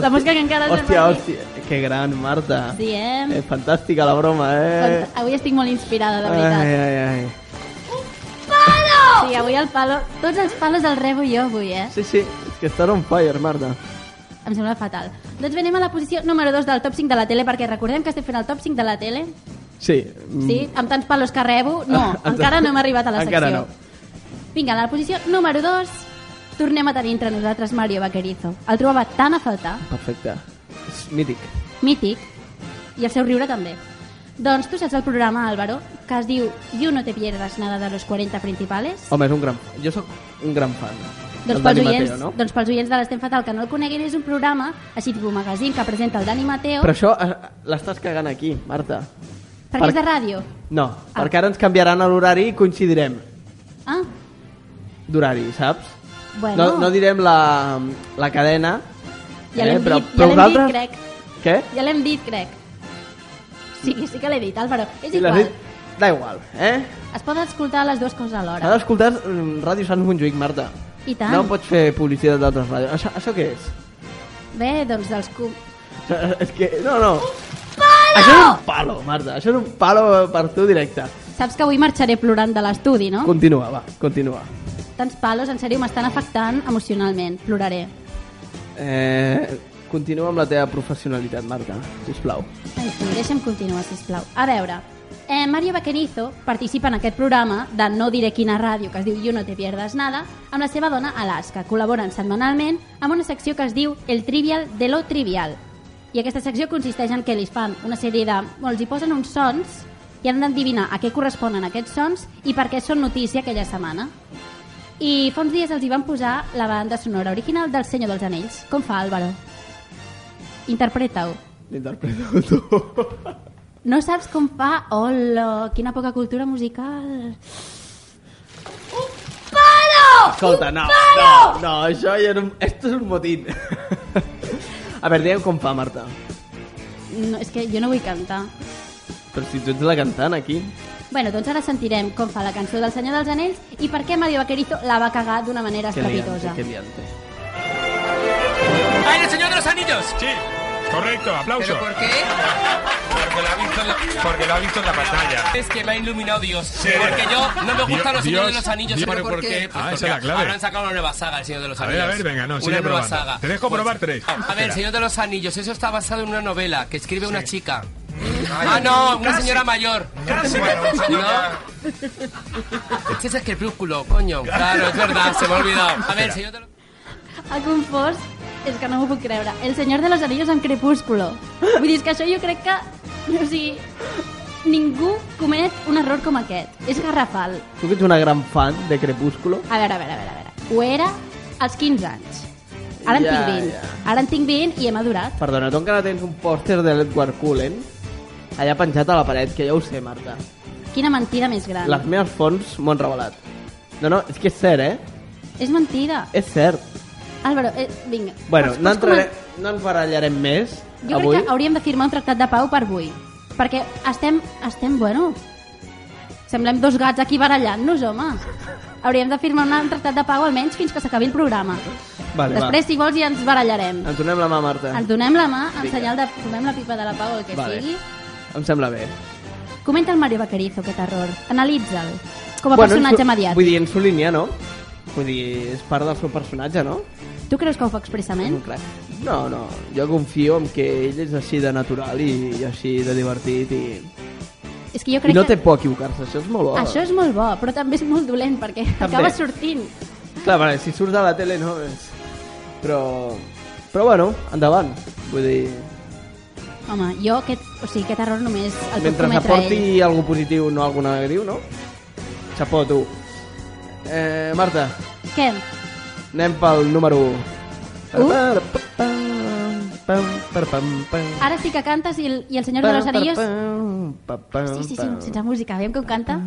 la mosca que encara és Hòstia, hòstia, que gran, Marta. Sí, eh? Eh, fantàstica la broma, eh? Avui estic molt inspirada, de veritat. Ai, ai, ai. Palo! Sí, avui el palo... Tots els palos els rebo jo avui, eh? Sí, sí, és que estàs on fire, Marta. Em sembla fatal. Doncs venim a la posició número 2 del top 5 de la tele, perquè recordem que estem fent el top 5 de la tele. Sí. Sí, amb tants palos que rebo. No, <laughs> encara no hem arribat a la secció. Encara no. Vinga, a la posició número 2 tornem a tenir entre nosaltres Mario Vaquerizo. El trobava tan a faltar, Perfecte. És mític. mític, i el seu riure també. Doncs tu saps el programa, Álvaro, que es diu You no te pierdas nada de los 40 principales? Home, és un gran... Jo sóc un gran fan. Doncs pels, Dani oients, Mateo, no? doncs pels oients de l'Estem Fatal que no el coneguin, és un programa, així tipus magazín, que presenta el Dani Mateo, Però això eh, l'estàs cagant aquí, Marta. Perquè és de ràdio. No, perquè ara ens canviaran a l'horari i coincidirem Ah, d'horari, saps? bueno, No, no direm la, la cadena, ja l'hem eh, dit, però ja l'hem dit, crec. Què? Ja l'hem dit, crec. Sí, sí que l'he dit, Álvaro. És igual. dit? Da igual, eh? Es poden escoltar les dues coses Has alhora. d'escoltar mm, Ràdio Sant Montjuïc, Marta. I tant. No pots fer publicitat d'altres ràdios. Això, això què és? Bé, doncs dels... cu- És que... No, no. Això és un palo, Marta. Això és un palo per tu directe. Saps que avui marxaré plorant de l'estudi, no? Continua, va, continua. Tants palos, en sèrio, m'estan afectant emocionalment. Ploraré. Eh, continua amb la teva professionalitat, Marta, sisplau. En fi, deixa'm continuar, sisplau. A veure, eh, Mario Vaquerizo participa en aquest programa de no diré quina ràdio, que es diu You no te pierdas nada, amb la seva dona Alaska. Col·laboren setmanalment amb una secció que es diu El trivial de lo trivial. I aquesta secció consisteix en que li fan una sèrie de... Bueno, els hi posen uns sons i han d'endevinar a què corresponen aquests sons i per què són notícia aquella setmana. I fa uns dies els hi van posar la banda sonora original del Senyor dels Anells. Com fa, Álvaro? Interpreta-ho. L'interpreto tu. <laughs> No saps com fa? Hola, quina poca cultura musical. Palo! Escolta, no, Palo! no, no, això ja no... Esto és un motín. <laughs> A veure, digue'm com fa, Marta. No, és que jo no vull cantar. Però si tu ets la cantant aquí. Bueno, doncs ara sentirem com fa la cançó del Senyor dels Anells i per què Mario Vaquerizo la va cagar d'una manera Que liante, estrepitosa. que liante. ¡Ay, el Señor de los Anillos! Sí, correcto, aplauso. ¿Pero por qué? Porque lo ha visto en la, porque lo ha visto en la pantalla. Es que me ha iluminado Dios. Sí. Porque yo no me gustan los Señores de los Anillos. Dios- ¿Pero por qué? Ah, Pues esa es la porque clave. Habrán sacado una nueva saga, El Señor de los A ver, Anillos. a ver, venga, no, Una sigue nueva probando. saga. Te dejo Pues- probar tres. A ver, Espera. El Señor de los Anillos, eso está basado en una novela que escribe una chica. Ah, no, una Casi. señora mayor. Casi. Bueno, un señor ¿No? Ese es Crepúsculo, coño. Claro, es verdad, se me ha olvidado. A ver, El Señor de los... Ha confós, és que no m'ho puc creure, El Senyor de los Anillos amb Crepúsculo. Vull dir, que això jo crec que... O sigui, ningú comet un error com aquest. És garrafal. Tu que ets una gran fan de Crepúsculo. A veure, a veure, a veure. a veure. Ho era als 15 anys. Ara en Ja, tinc 20. ja. Ara en tinc 20 i he madurat. Perdona, tu encara tens un pòster de l'Edward Cullen allà penjat a la paret, que ja ho sé, Marta. Quina mentida més gran. Les meves fonts m'ho han revelat. No, no, és que és cert, eh? És mentida. És cert. Álvaro, eh, vinga. Bueno, Pots- no, entrarem, no ens barallarem més Jo avui. crec que hauríem de firmar un tractat de pau per avui. Perquè estem, estem bueno... Semblem dos gats aquí barallant-nos, home. Hauríem de firmar un tractat de pau almenys fins que s'acabi el programa. Vale, Després, si vols, ja ens barallarem. va. Ens donem la mà, Marta. Ens donem la mà en Vinga. senyal de... Fumem la pipa de la pau o el que Vale. sigui. Em sembla bé. Comenta el Mario Vaquerizo, aquest error. Analitza'l. Com a Bueno, personatge en su- mediàtic. Vull dir, en su línia, no? Vull dir, és part del seu personatge, no? Tu creus que ho fa expressament? crac. No, no, jo confio en que ell és així de natural i, i així de divertit i, És que jo i crec no té que... por a equivocar-se, això és molt bo. Això és molt bo, però també és molt dolent perquè acaba sortint. Clar, vale, si surts de la tele no és... Però... Però bueno, endavant. Vull dir, Home, jo aquest, o sigui, aquest error només el puc mentre cometre aporti ell. algú positiu, no algú negatiu, no? Xapó, tu. Eh, Marta, Què? Anem pel número 1. U? Ara sí que cantes i el, i el senyor de los anillos... Sí, sí, sí, sense música, veiem com canta.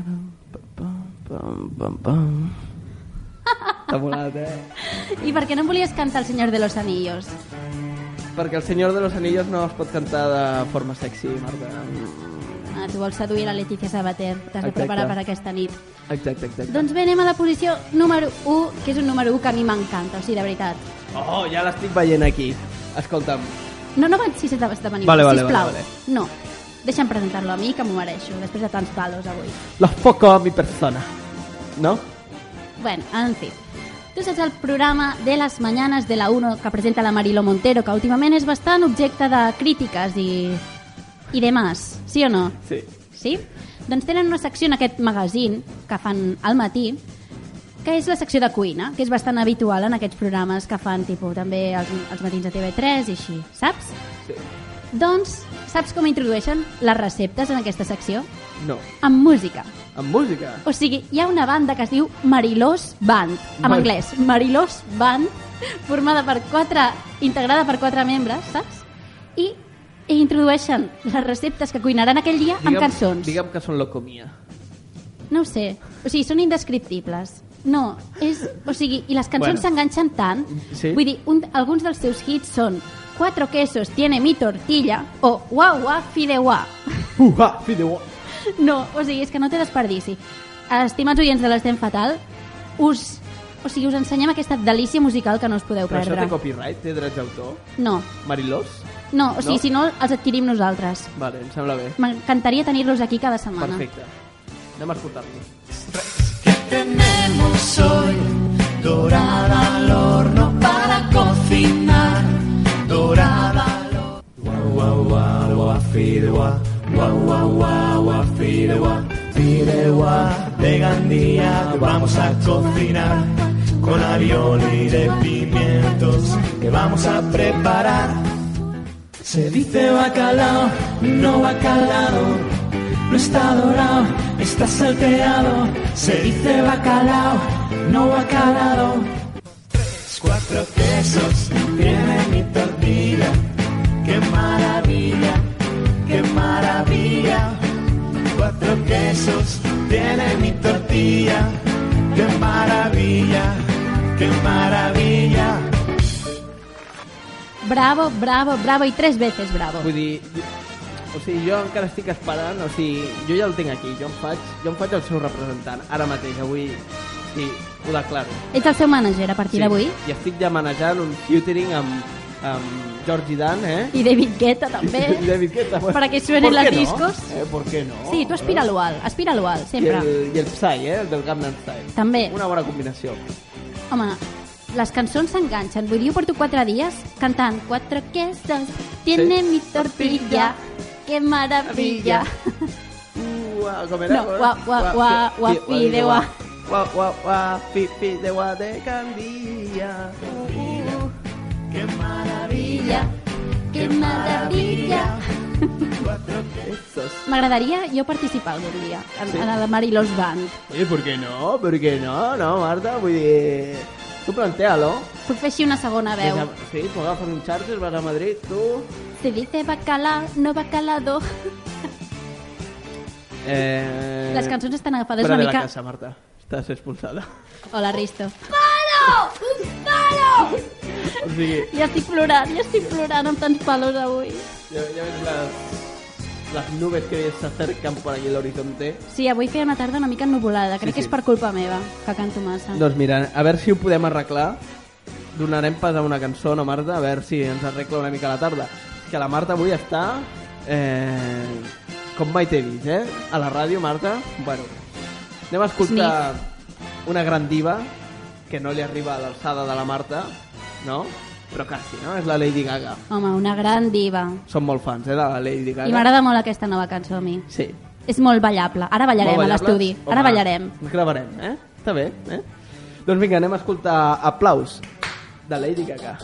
T'ha volat, eh? I per què no volies cantar el senyor de los anillos? Perquè el Senyor de los Anillos no es pot cantar de forma sexy, Marta. Ah, tu vols seduir la Letícia Sabater, t'has de preparar per aquesta nit. Exacte, exacte. Doncs bé, anem a la posició número 1, que és un número 1 que a mi m'encanta, o sigui, de veritat. Oh, ja l'estic veient aquí. Escolta'm, No, no vaig si s'ha d'esdevenir, Vale, vale, sisplau. vale, No, deixa'm presentar-lo a mi, que m'ho mereixo, després de tants palos avui. los foco a mi persona. No? Bueno, en fi. Tu saps el programa de les Mañanes de la 1 que presenta la Marilo Montero, que últimament és bastant objecte de crítiques i, i demás, sí o no? Sí. Sí? Doncs tenen una secció en aquest magazín que fan al matí, que és la secció de cuina, que és bastant habitual en aquests programes que fan tipus també els, els matins de TV3 i així, saps? Sí. Doncs, saps com introdueixen les receptes en aquesta secció? No. Amb música. Amb música? O sigui, hi ha una banda que es diu Marilós Band, en Mar- anglès. Marilós Band, formada per quatre, integrada per quatre membres, saps? I, i introdueixen les receptes que cuinaran aquell dia amb cançons. Digue'm que són locomia. No ho sé. O sigui, són indescriptibles. No, és... O sigui, i les cançons Bueno. s'enganxen tant. Sí. Vull dir, un, alguns dels seus hits són Cuatro quesos tiene mi tortilla o Guau, guau, fideuà. Uha, fideu. No, o sigui, és que no té desperdici. Estimats oients de l'Estem Fatal, us, o sigui, us ensenyem aquesta delícia musical que no us podeu Però això perdre. té copyright? Té drets d'autor? No, Marilós? no, o sigui, No? si no, els adquirim nosaltres. Vale, em sembla bé. M'encantaria tenir-los aquí cada setmana. Perfecte. Anem a escoltar-los. Tenemos hoy dorada al horno para cocinar. Dorada al horno. Guau, guau, guau, fideuá. Guau, guau, guau, guau, fideuá. Fideuá de Gandía que vamos a cocinar. Con alioli de pimientos que vamos a preparar. Se dice bacalao, no bacalao. No está dorado, está salteado. Se dice bacalao, no bacalao. Cuatro quesos, tiene mi tortilla. Qué maravilla, qué maravilla. Cuatro quesos, tiene mi tortilla. Qué maravilla, qué maravilla. Bravo, bravo, bravo i tres veces bravo. Vull dir, o sigui, jo encara estic esperant, o sigui, jo ja el tinc aquí, jo em faig, jo em faig el seu representant, ara mateix, avui, sí, ho declaro. Ets el seu manager a partir d'avui? I estic ja manejant un featuring amb, amb Georgie Dan, eh? I David Guetta també. <laughs> I David Guetta. bueno, Para que suenen ¿por qué las no? discos. Eh, ¿Por qué no? Sí, tu aspira-lo alt, aspira-lo alt, I sempre. el, I el Psy, eh? El del Gangnam Style. També. Una bona combinació. Home, les cançons s'enganxen. Vull dir, jo porto quatre dies cantant Quatre quesos, tiene mi tortilla, que maravilla. Ua, com era? No, guau, guau, guau, guau, fideuà. Guau, guau, guau, fi, fideuà de Gandia. Qué maravilla, que maravilla. Esos. <laughs> M'agradaria jo participar algun dia en, Sí? en la Marilós Band. Oye, ¿por qué no? ¿Por qué no? No, Marta, vull dir... Tu plantealo. Puc fer així una segona veu. Sí, tu agafes un charter, vas a Madrid, tu... Se dice bacala, no bacalado. <laughs> Eh... Les cançons estan agafades Fuera una de mica... la casa, Marta. Estàs expulsada. Hola, Risto. Palo! Palo! O sigui, Ja estic plorant, ja estic plorant amb tants palos avui. Ya, ya ves las, las nubes que se acercan por allí el horizonte. Sí, avui feia una tarda una mica ennuvolada. Crec Sí, que sí. és per culpa meva, que canto massa. Doncs mira, a veure si ho podem arreglar. Donarem pas a una cançó, no, Marta? A veure si ens arregla una mica la tarda. Que la Marta avui està... Eh, com mai t'he vist, eh? A la ràdio, Marta. Bueno, anem a escoltar una gran diva que no li arriba a l'alçada de la Marta, no? Però quasi, no? És la Lady Gaga. Home, una gran diva. Som molt fans, eh, de la Lady Gaga. I m'agrada molt aquesta nova cançó a mi. Sí. És molt ballable. Ara ballarem a l'estudi. Ara ballarem. Ens gravarem, eh? Està bé, eh? Doncs vinga, anem a escoltar Aplaus, de Lady Gaga.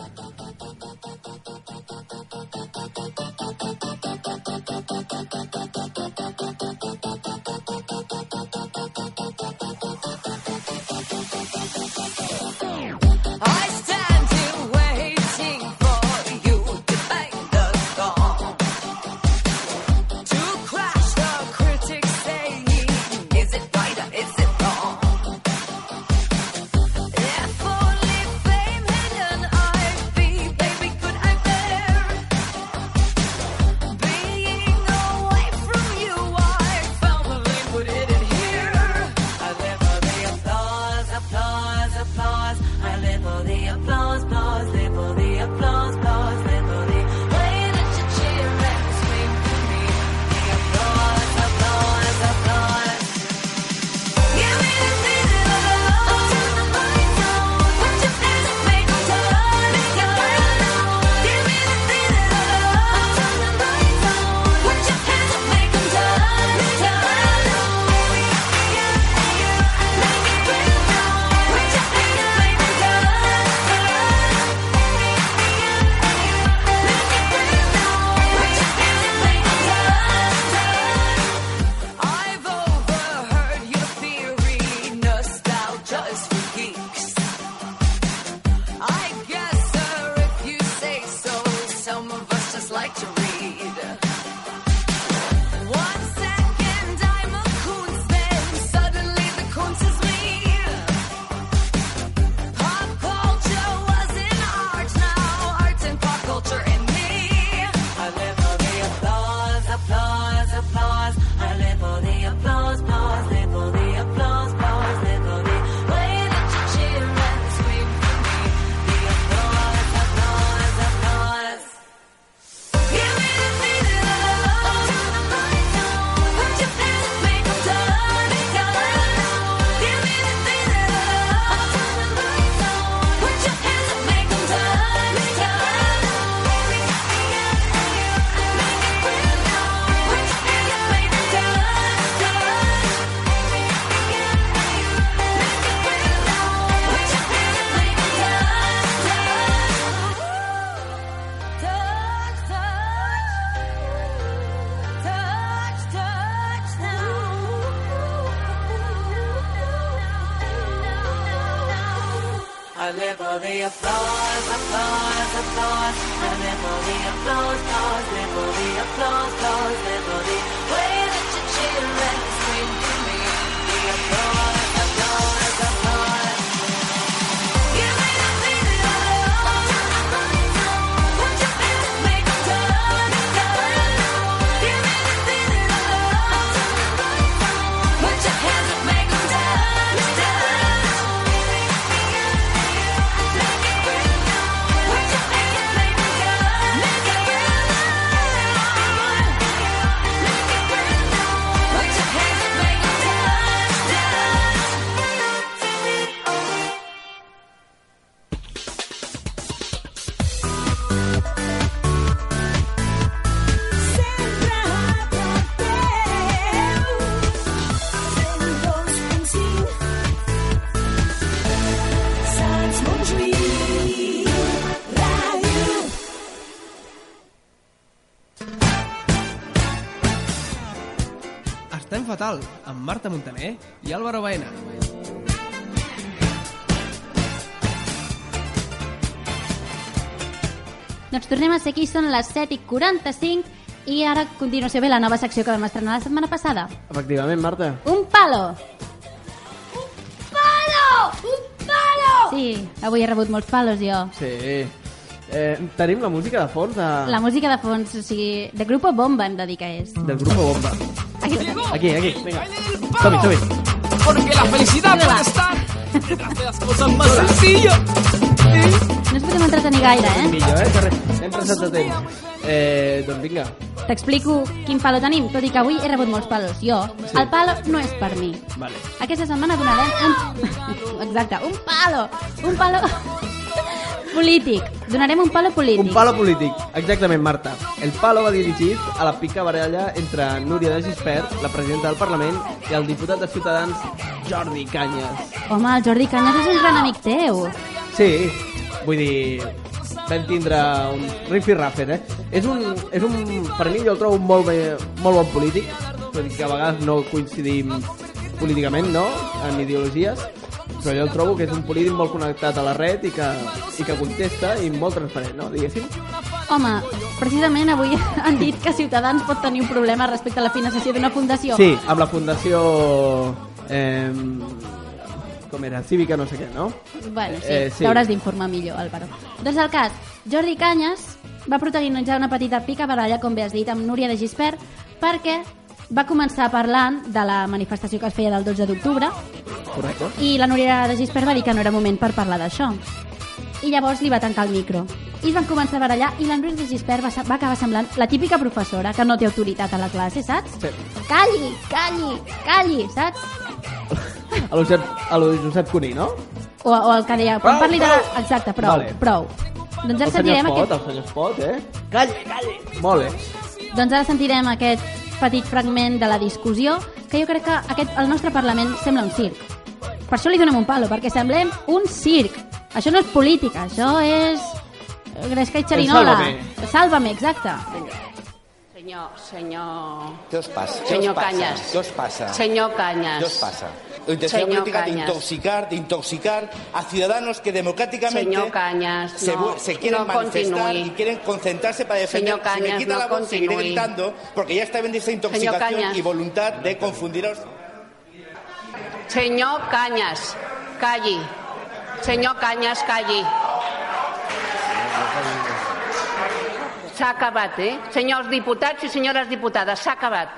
Marta Montaner i Álvaro Baena. Doncs tornem a ser aquí, són les 7 i 45 i ara a continuació ve la nova secció que vam estrenar la setmana passada. Efectivament, Marta. Un palo. Un palo! Un palo! Sí, avui he rebut molts palos jo. Sí. Eh, tenim la música de fons de... La música de fons, o sigui, de Grupo Bomba em dedica és. De Grupo Bomba. Aquí. Aquí, aquí, vinga. Som-hi, som-hi. Porque la felicidad puede estar detrás de las cosas más sencillas. No ens podem entretenir gaire, eh? Millor, eh? Hem passat de temps. Eh, doncs vinga. T'explico quin palo tenim, tot i que avui he rebut molts palos. Jo, Sí. el palo no és per mi. Vale. Aquesta setmana donarem un... <laughs> Exacte, un palo. Un palo polític. Donarem un palo polític. Un palo polític, exactament, Marta. El palo va dirigit a la pica baralla entre Núria de Gispert, la presidenta del Parlament, i el diputat de Ciutadans, Jordi Canyes. Home, el Jordi Canyes és un gran amic teu. Sí, vull dir, vam tindre un rifirraffer, eh? És un, és un, per mi jo el trobo molt, bé, molt bon polític, tot i que a vegades no coincidim políticament, no?, en ideologies, però jo el trobo que és un polític molt connectat a la red i que, i que contesta i molt transparent, no?, diguéssim. Home, precisament avui <laughs> han dit que Ciutadans pot tenir un problema respecte a la financiació d'una fundació. Sí, amb la fundació... Eh, com era? Cívica no sé què, no? Bueno, sí, Eh, eh, sí. t'hauràs d'informar millor, Álvaro. Doncs el cas, Jordi Canyes va protagonitzar una petita pica baralla, com bé has dit, amb Núria de Gispert, perquè va començar parlant de la manifestació que es feia del 12 d'octubre Correcte. i la Núria de Gispert va dir que no era moment per parlar d'això. I llavors li va tancar el micro. I es van començar a barallar i la Núria de Gispert va, va acabar semblant la típica professora que no té autoritat a la classe, saps? Sí. Calli, calli, calli, saps? A lo Josep, a lo Josep Cuní, no? O, o el que deia, quan Prou, parli de... prou. Exacte, prou, Vale. prou. Doncs ara El senyor sentirem Espot, aquest... el senyor Espot, eh? Calla, calla. Molt bé. Doncs ara sentirem aquest petit fragment de la discussió que jo crec que aquest, el nostre Parlament sembla un circ. Per això li donem un palo, perquè semblem un circ. Això no és política, això és... Gresca i xerinola. Sálvame. Sálvame, exacte. Señor, señor... ¿Qué os pasa? ¿Qué Señor os pasa? Cañas. ¿Qué os pasa? Señor Cañas. ¿Qué os pasa? La intención política de Cañas. intoxicar, de intoxicar a ciudadanos que democráticamente Cañas, se, no, vu- se quieren no manifestar continúe. y quieren concentrarse para defender. Señor si me Cañas, quita no la voz, seguiré gritando porque ya está bien esa intoxicación Cañas. y voluntad de confundiros. Señor Cañas, calli. Señor Cañas, calli. S'ha acabat, eh? Senyors diputats i senyores diputades, s'ha acabat.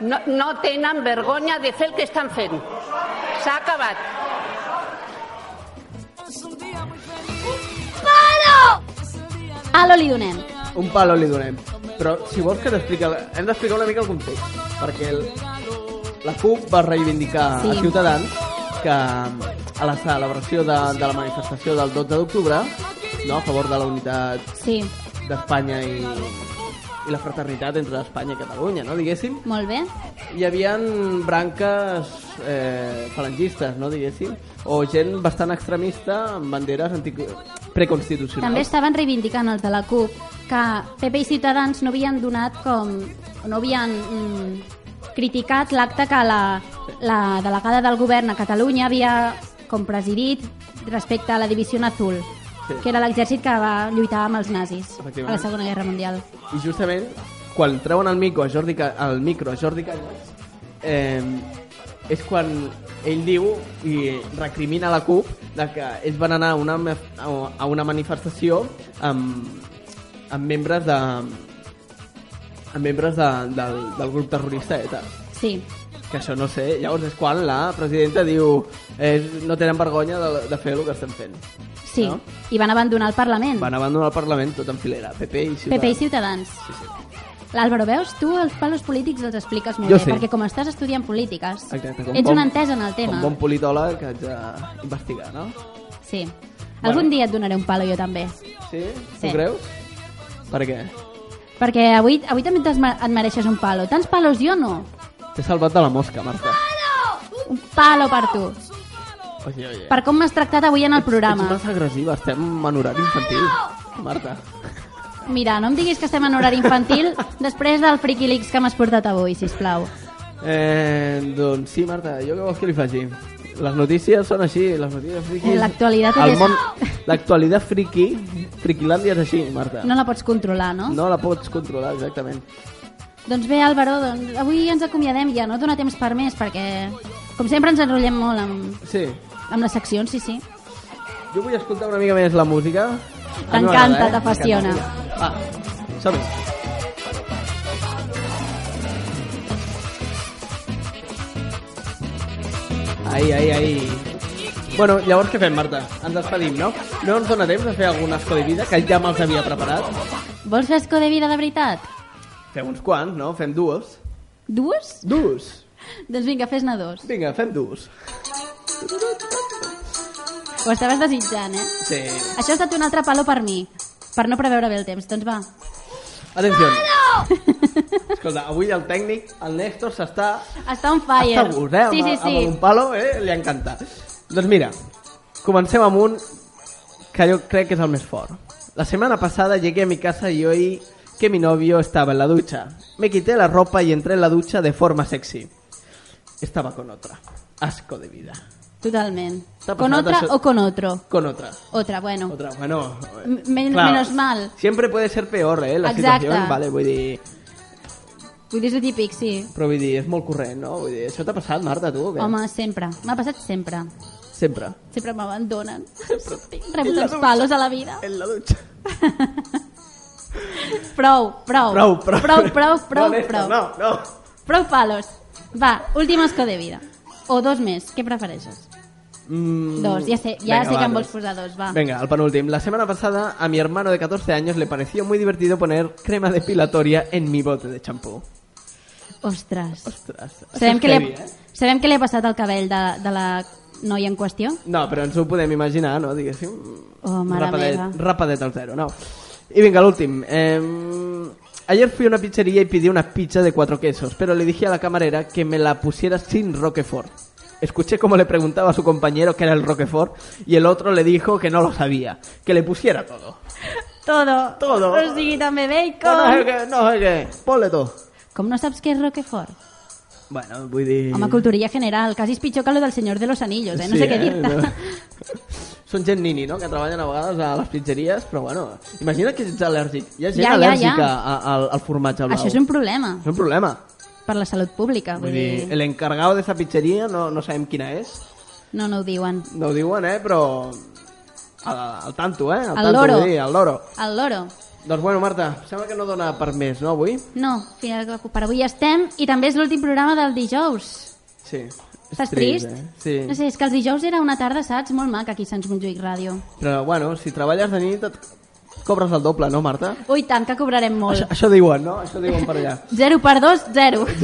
No, no tenen vergonya de fer el que estan fent. S'ha acabat. Palo! Palo li donem. Un palo li donem. Però si vols que t'expliqui... Hem d'explicar una mica el context. Perquè el, la CUP va reivindicar Sí. a Ciutadans que a la celebració de, de la manifestació del 12 d'octubre no, a favor de la unitat Sí, d'Espanya i, i la fraternitat entre Espanya i Catalunya, no, diguéssim. molt bé. Hi havia branques eh, falangistes, no, diguéssim, o gent bastant extremista amb banderes preconstitucionals. També estaven reivindicant els de la CUP que PP i Ciutadans no havien donat com... no havien mm, criticat l'acte que la, la delegada del govern a Catalunya havia com presidit respecte a la Divisió Azul, Sí. que era l'exèrcit que va lluitar amb els nazis a la Segona Guerra Mundial. I justament, quan treuen el micro a Jordi, el micro a Jordi Cañas, eh, és quan ell diu i recrimina la CUP de que ells van anar a una, a una manifestació amb, amb membres de amb membres de, del, del grup terrorista ETA. Sí, Que això no sé, llavors és quan la presidenta diu eh, no tenen vergonya de, de fer el que estem fent. sí. No? I van abandonar el Parlament. Van abandonar el Parlament tot en filera, PP i Ciutadans. PP i Ciutadans. Sí, sí. L'Àlvaro, veus? Tu els palos polítics els expliques molt Jo bé, sí. perquè com estàs estudiant polítiques, Exacte, com ets bon- un entès en el tema. Com bon politòleg que haig d'investigar, no? Sí. Bueno. Algun dia et donaré un palo jo també. Sí? Sí. Tu creus? Per què? Perquè avui, avui també et mereixes un palo. Tants palos jo no. T'he salvat de la mosca, Marta. Un palo per tu. Oye, oye. Per com m'has tractat avui en el Ets programa. massa agressiva, estem en horari infantil. Marta. Mira, no em diguis que estem en horari infantil després del Frikilix que m'has portat avui, sisplau. Eh, doncs sí, Marta, jo què vols que li faci? Les notícies són així, les notícies friquis... L'actualitat és- món, <laughs> L'actualitat friki, friquilàndia és així, Marta. No la pots controlar, no? No la pots controlar, exactament. Doncs bé, Álvaro, doncs avui ens acomiadem ja, no dona temps per més, perquè, com sempre, ens enrotllem molt amb, Sí. amb les seccions, sí, sí. Jo vull escoltar una mica més la música. T'encanta, eh? t'apassiona. Va, som-hi. Ai, ai, ai. Bueno, llavors què fem, Marta? Ens despedim, no? No ens dona temps de fer algun esco de vida, que ja me'ls havia preparat. Vols fer esco de vida de veritat? Fem uns quants, no? Fem dues. Dues? Dues. <laughs> Doncs vinga, fes-ne dos. Vinga, fem dues. Ho estaves desitjant, eh? Sí. Això ha estat un altre palo per mi, per no preveure bé el temps. Doncs va. Atenció. <laughs> Escolta, avui el tècnic, el Néstor, s'està... Està on fire. Està a gust, eh? Sí, sí, sí. amb un palo, eh? Li encanta. Doncs mira, comencem amb un que yo creo que es el més fort. La semana pasada llegué a mi casa y oí que mi novio estaba en la ducha. Me quité la ropa y entré en la ducha de forma sexy. Estaba con otra. Asco de vida. Totalment. T'ha Con otra o con otro? Con otra. Otra, bueno. Otra, bueno. M- men- Clar, menos mal. Siempre puede ser peor, eh, la Exacte. situació. Vale, vull dir... Vull dir, és típic, sí. Però vull dir, és molt corrent, no? Vull dir, això t'ha passat, Marta, tu? Què? Home, sempre. M'ha passat sempre. Sempre. Sempre m'abandonen. <laughs> Rebo tants palos a la vida. En la dutxa. <laughs> Prou, prou. Prou, prou. Prou, prou, prou, No, prou. no, no. Prou palos. Va, últim escó de vida. O dos més, què prefereixes? Mm, Dos, ya sé, ya venga, sé va, que posar dos, va. Venga, al penúltimo. La semana pasada a mi hermano de 14 años le pareció muy divertido poner crema depilatoria en mi bote de champú. Ostres. Ostres. Sabem que, li, heavy, eh? sabem que li ha passat al cabell de, de la noia en qüestió? No, però ens ho podem imaginar, no? Diguéssim. Oh, mare rapadet, meva. rapadet al zero, no. Y venga, el último. Eh, ayer fui a una pizzería y pedí una pizza de cuatro quesos, pero le dije a la camarera que me la pusiera sin Roquefort. Escuché cómo le preguntaba a su compañero qué era el Roquefort y el otro le dijo que no lo sabía, que le pusiera todo. Todo. Todo. Sigui, també bacon. Que no sé què, no sé què, ponle todo. Com no saps què és Roquefort? Bueno, vull dir... Home, culturilla general. Quasi és pitjor que lo del Senyor de los Anillos, eh? No sé què dir-te. No. Són gent nini, no?, que treballen a vegades a les pizzeries, però bueno, imagina't que ets al·lèrgic. Hi ha gent Ja, ja, al·lèrgica ja. a- al, al formatge blau. Això és un problema És un problema. per la salut pública. Vull Vull dir, dir, el encargado de pizzeria no, no sabem quina és. no, no ho diuen. No ho diuen, eh, però... Al, al tanto, eh? Al Al tanto, loro. dir, al loro. El loro. Doncs bueno, Marta, sembla que no dona per més, no, avui? No, final, per avui estem i també és l'últim programa del dijous. Sí. Estàs trist? Eh? Sí. No sé, és que els dijous era una tarda, saps? Molt maca aquí a Sants Montjuïc Ràdio. Però, bueno, si treballes de nit et cobres el doble, no, Marta? Ui, tant, que cobrarem molt. Això, això diuen, no? Això diuen per allà. <laughs> 0 per 2, 0. <laughs>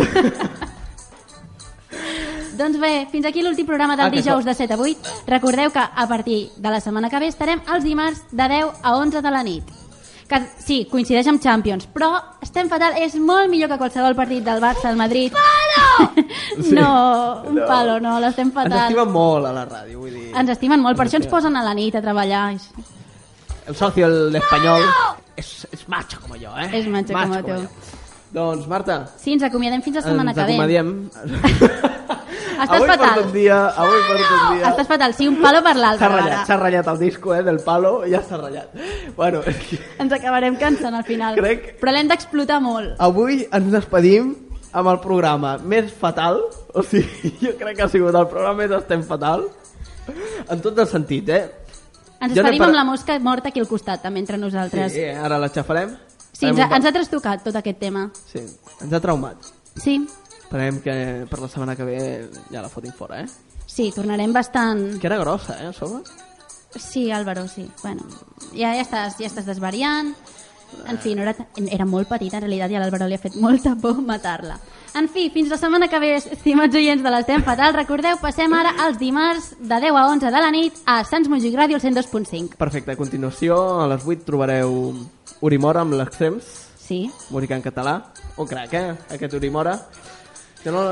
doncs bé, fins aquí l'últim programa del Ah, dijous de 7 a 8. Recordeu que a partir de la setmana que ve estarem els dimarts de 10 a 11 de la nit. Que, sí, coincideix amb Champions, però estem fatal, és molt millor que qualsevol partit del Barça, del Madrid. Sí. No, un No. palo, no, l'estem Ens estimen molt a la ràdio, vull dir... Ens estimen molt, per això ens posen a la nit a treballar. El socio, el español, es, es macho como yo, eh? És macho com tu. jo. Doncs, Marta, Sí, ens acomiadem fins la setmana ens que ve. acomiadem. <laughs> Estàs avui fatal. porto un dia, avui porto un dia... Estàs fatal, sí, un palo per S'ha l'altre. ratllat, ara. s'ha ratllat el disco, eh, del palo, ja està ratllat. Bueno, és Ens acabarem cansant al final. Crec- Però l'hem d'explotar molt. avui ens despedim amb el programa més fatal, o sigui, <laughs> jo crec que ha sigut el programa més estem fatal, en tot el sentit, eh? Ens Jo n'he despedim par- amb la mosca morta aquí al costat, també, entre nosaltres. Sí, ara la xafarem. Sí, ens, ha, ens ha trastocat tot aquest tema. Sí, ens ha traumat. Sí, Esperem que per la setmana que ve ja la fotin fora, eh? sí, tornarem bastant... Que era grossa, eh, a sobre? Sí, Álvaro, sí. Bueno, ja, ja, estàs, ja estàs desvariant. En fi, no era, era molt petita, en realitat, i a l'Álvaro li ha fet molta por matar-la. En fi, fins la setmana que ve, estimats oients de l'Estem Fatal, recordeu, passem ara als dimarts de 10 a 11 de la nit a Sants Montjuïc Ràdio, el 102.5. Perfecte, a continuació, a les 8 trobareu Urimora amb l'extrems, Sí. música en català. Un crac, eh, aquest Urimora. Que no...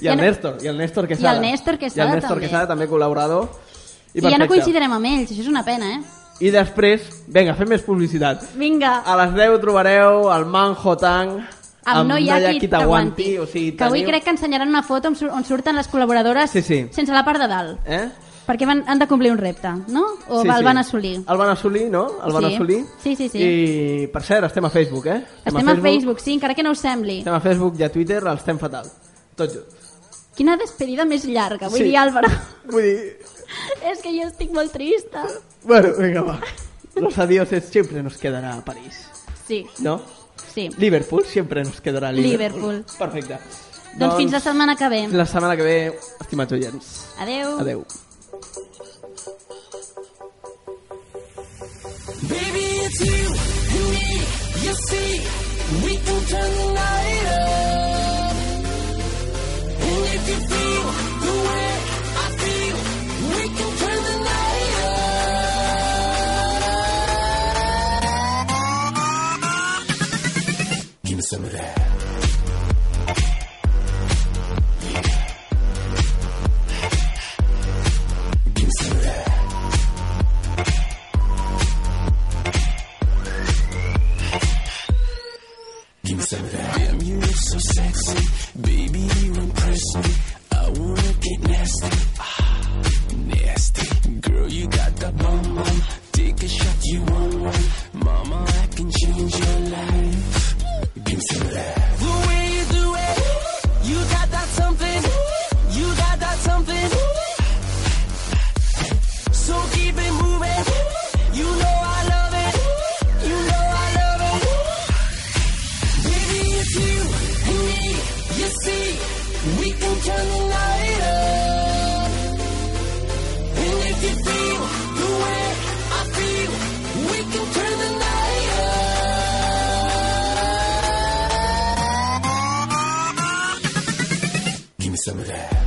I Ja el no- Néstor, i el Néstor I Quesada. el Néstor Quesada, I el Néstor també. Quesada, també col·laborador. I, I ja no coincidirem amb ells, això és una pena, eh? I després, vinga, fem més publicitat. Vinga. A les 10 trobareu el Manjo Tang amb No hi ha qui t'aguanti. O sigui, Que avui teniu- crec que ensenyaran una foto on, sur on surten les col·laboradores Sí, sí. sense la part de dalt. Eh? Perquè van, han de complir un repte, no? O Sí, el van assolir? El van assolir, no? El van Sí. assolir. Sí, sí, sí. I, per cert, estem a Facebook, eh? Estem a Facebook, sí, encara que no us sembli. Estem a Facebook i a Twitter, els estem fatal. Tots junts. Quina despedida més llarga, vull Sí. dir, Álvaro. Vull dir... <laughs> És que jo estic molt trista. Bueno, vinga, va. Los adioses siempre nos quedará a París, Sí, ¿no? sí. Liverpool siempre nos quedará a Liverpool. Liverpool. Perfecte. Doncs fins la setmana que ve. La setmana que ve, estimats oients. Adeu. Adeu. Baby, it's you and me. You see, we can turn the night up. Some of that. Give me some of that. Damn, you look so sexy. Baby, you impress me. I wanna get nasty. Ah, nasty. Girl, you got that bum bum. Take a shot, you want one. Mama, some of that.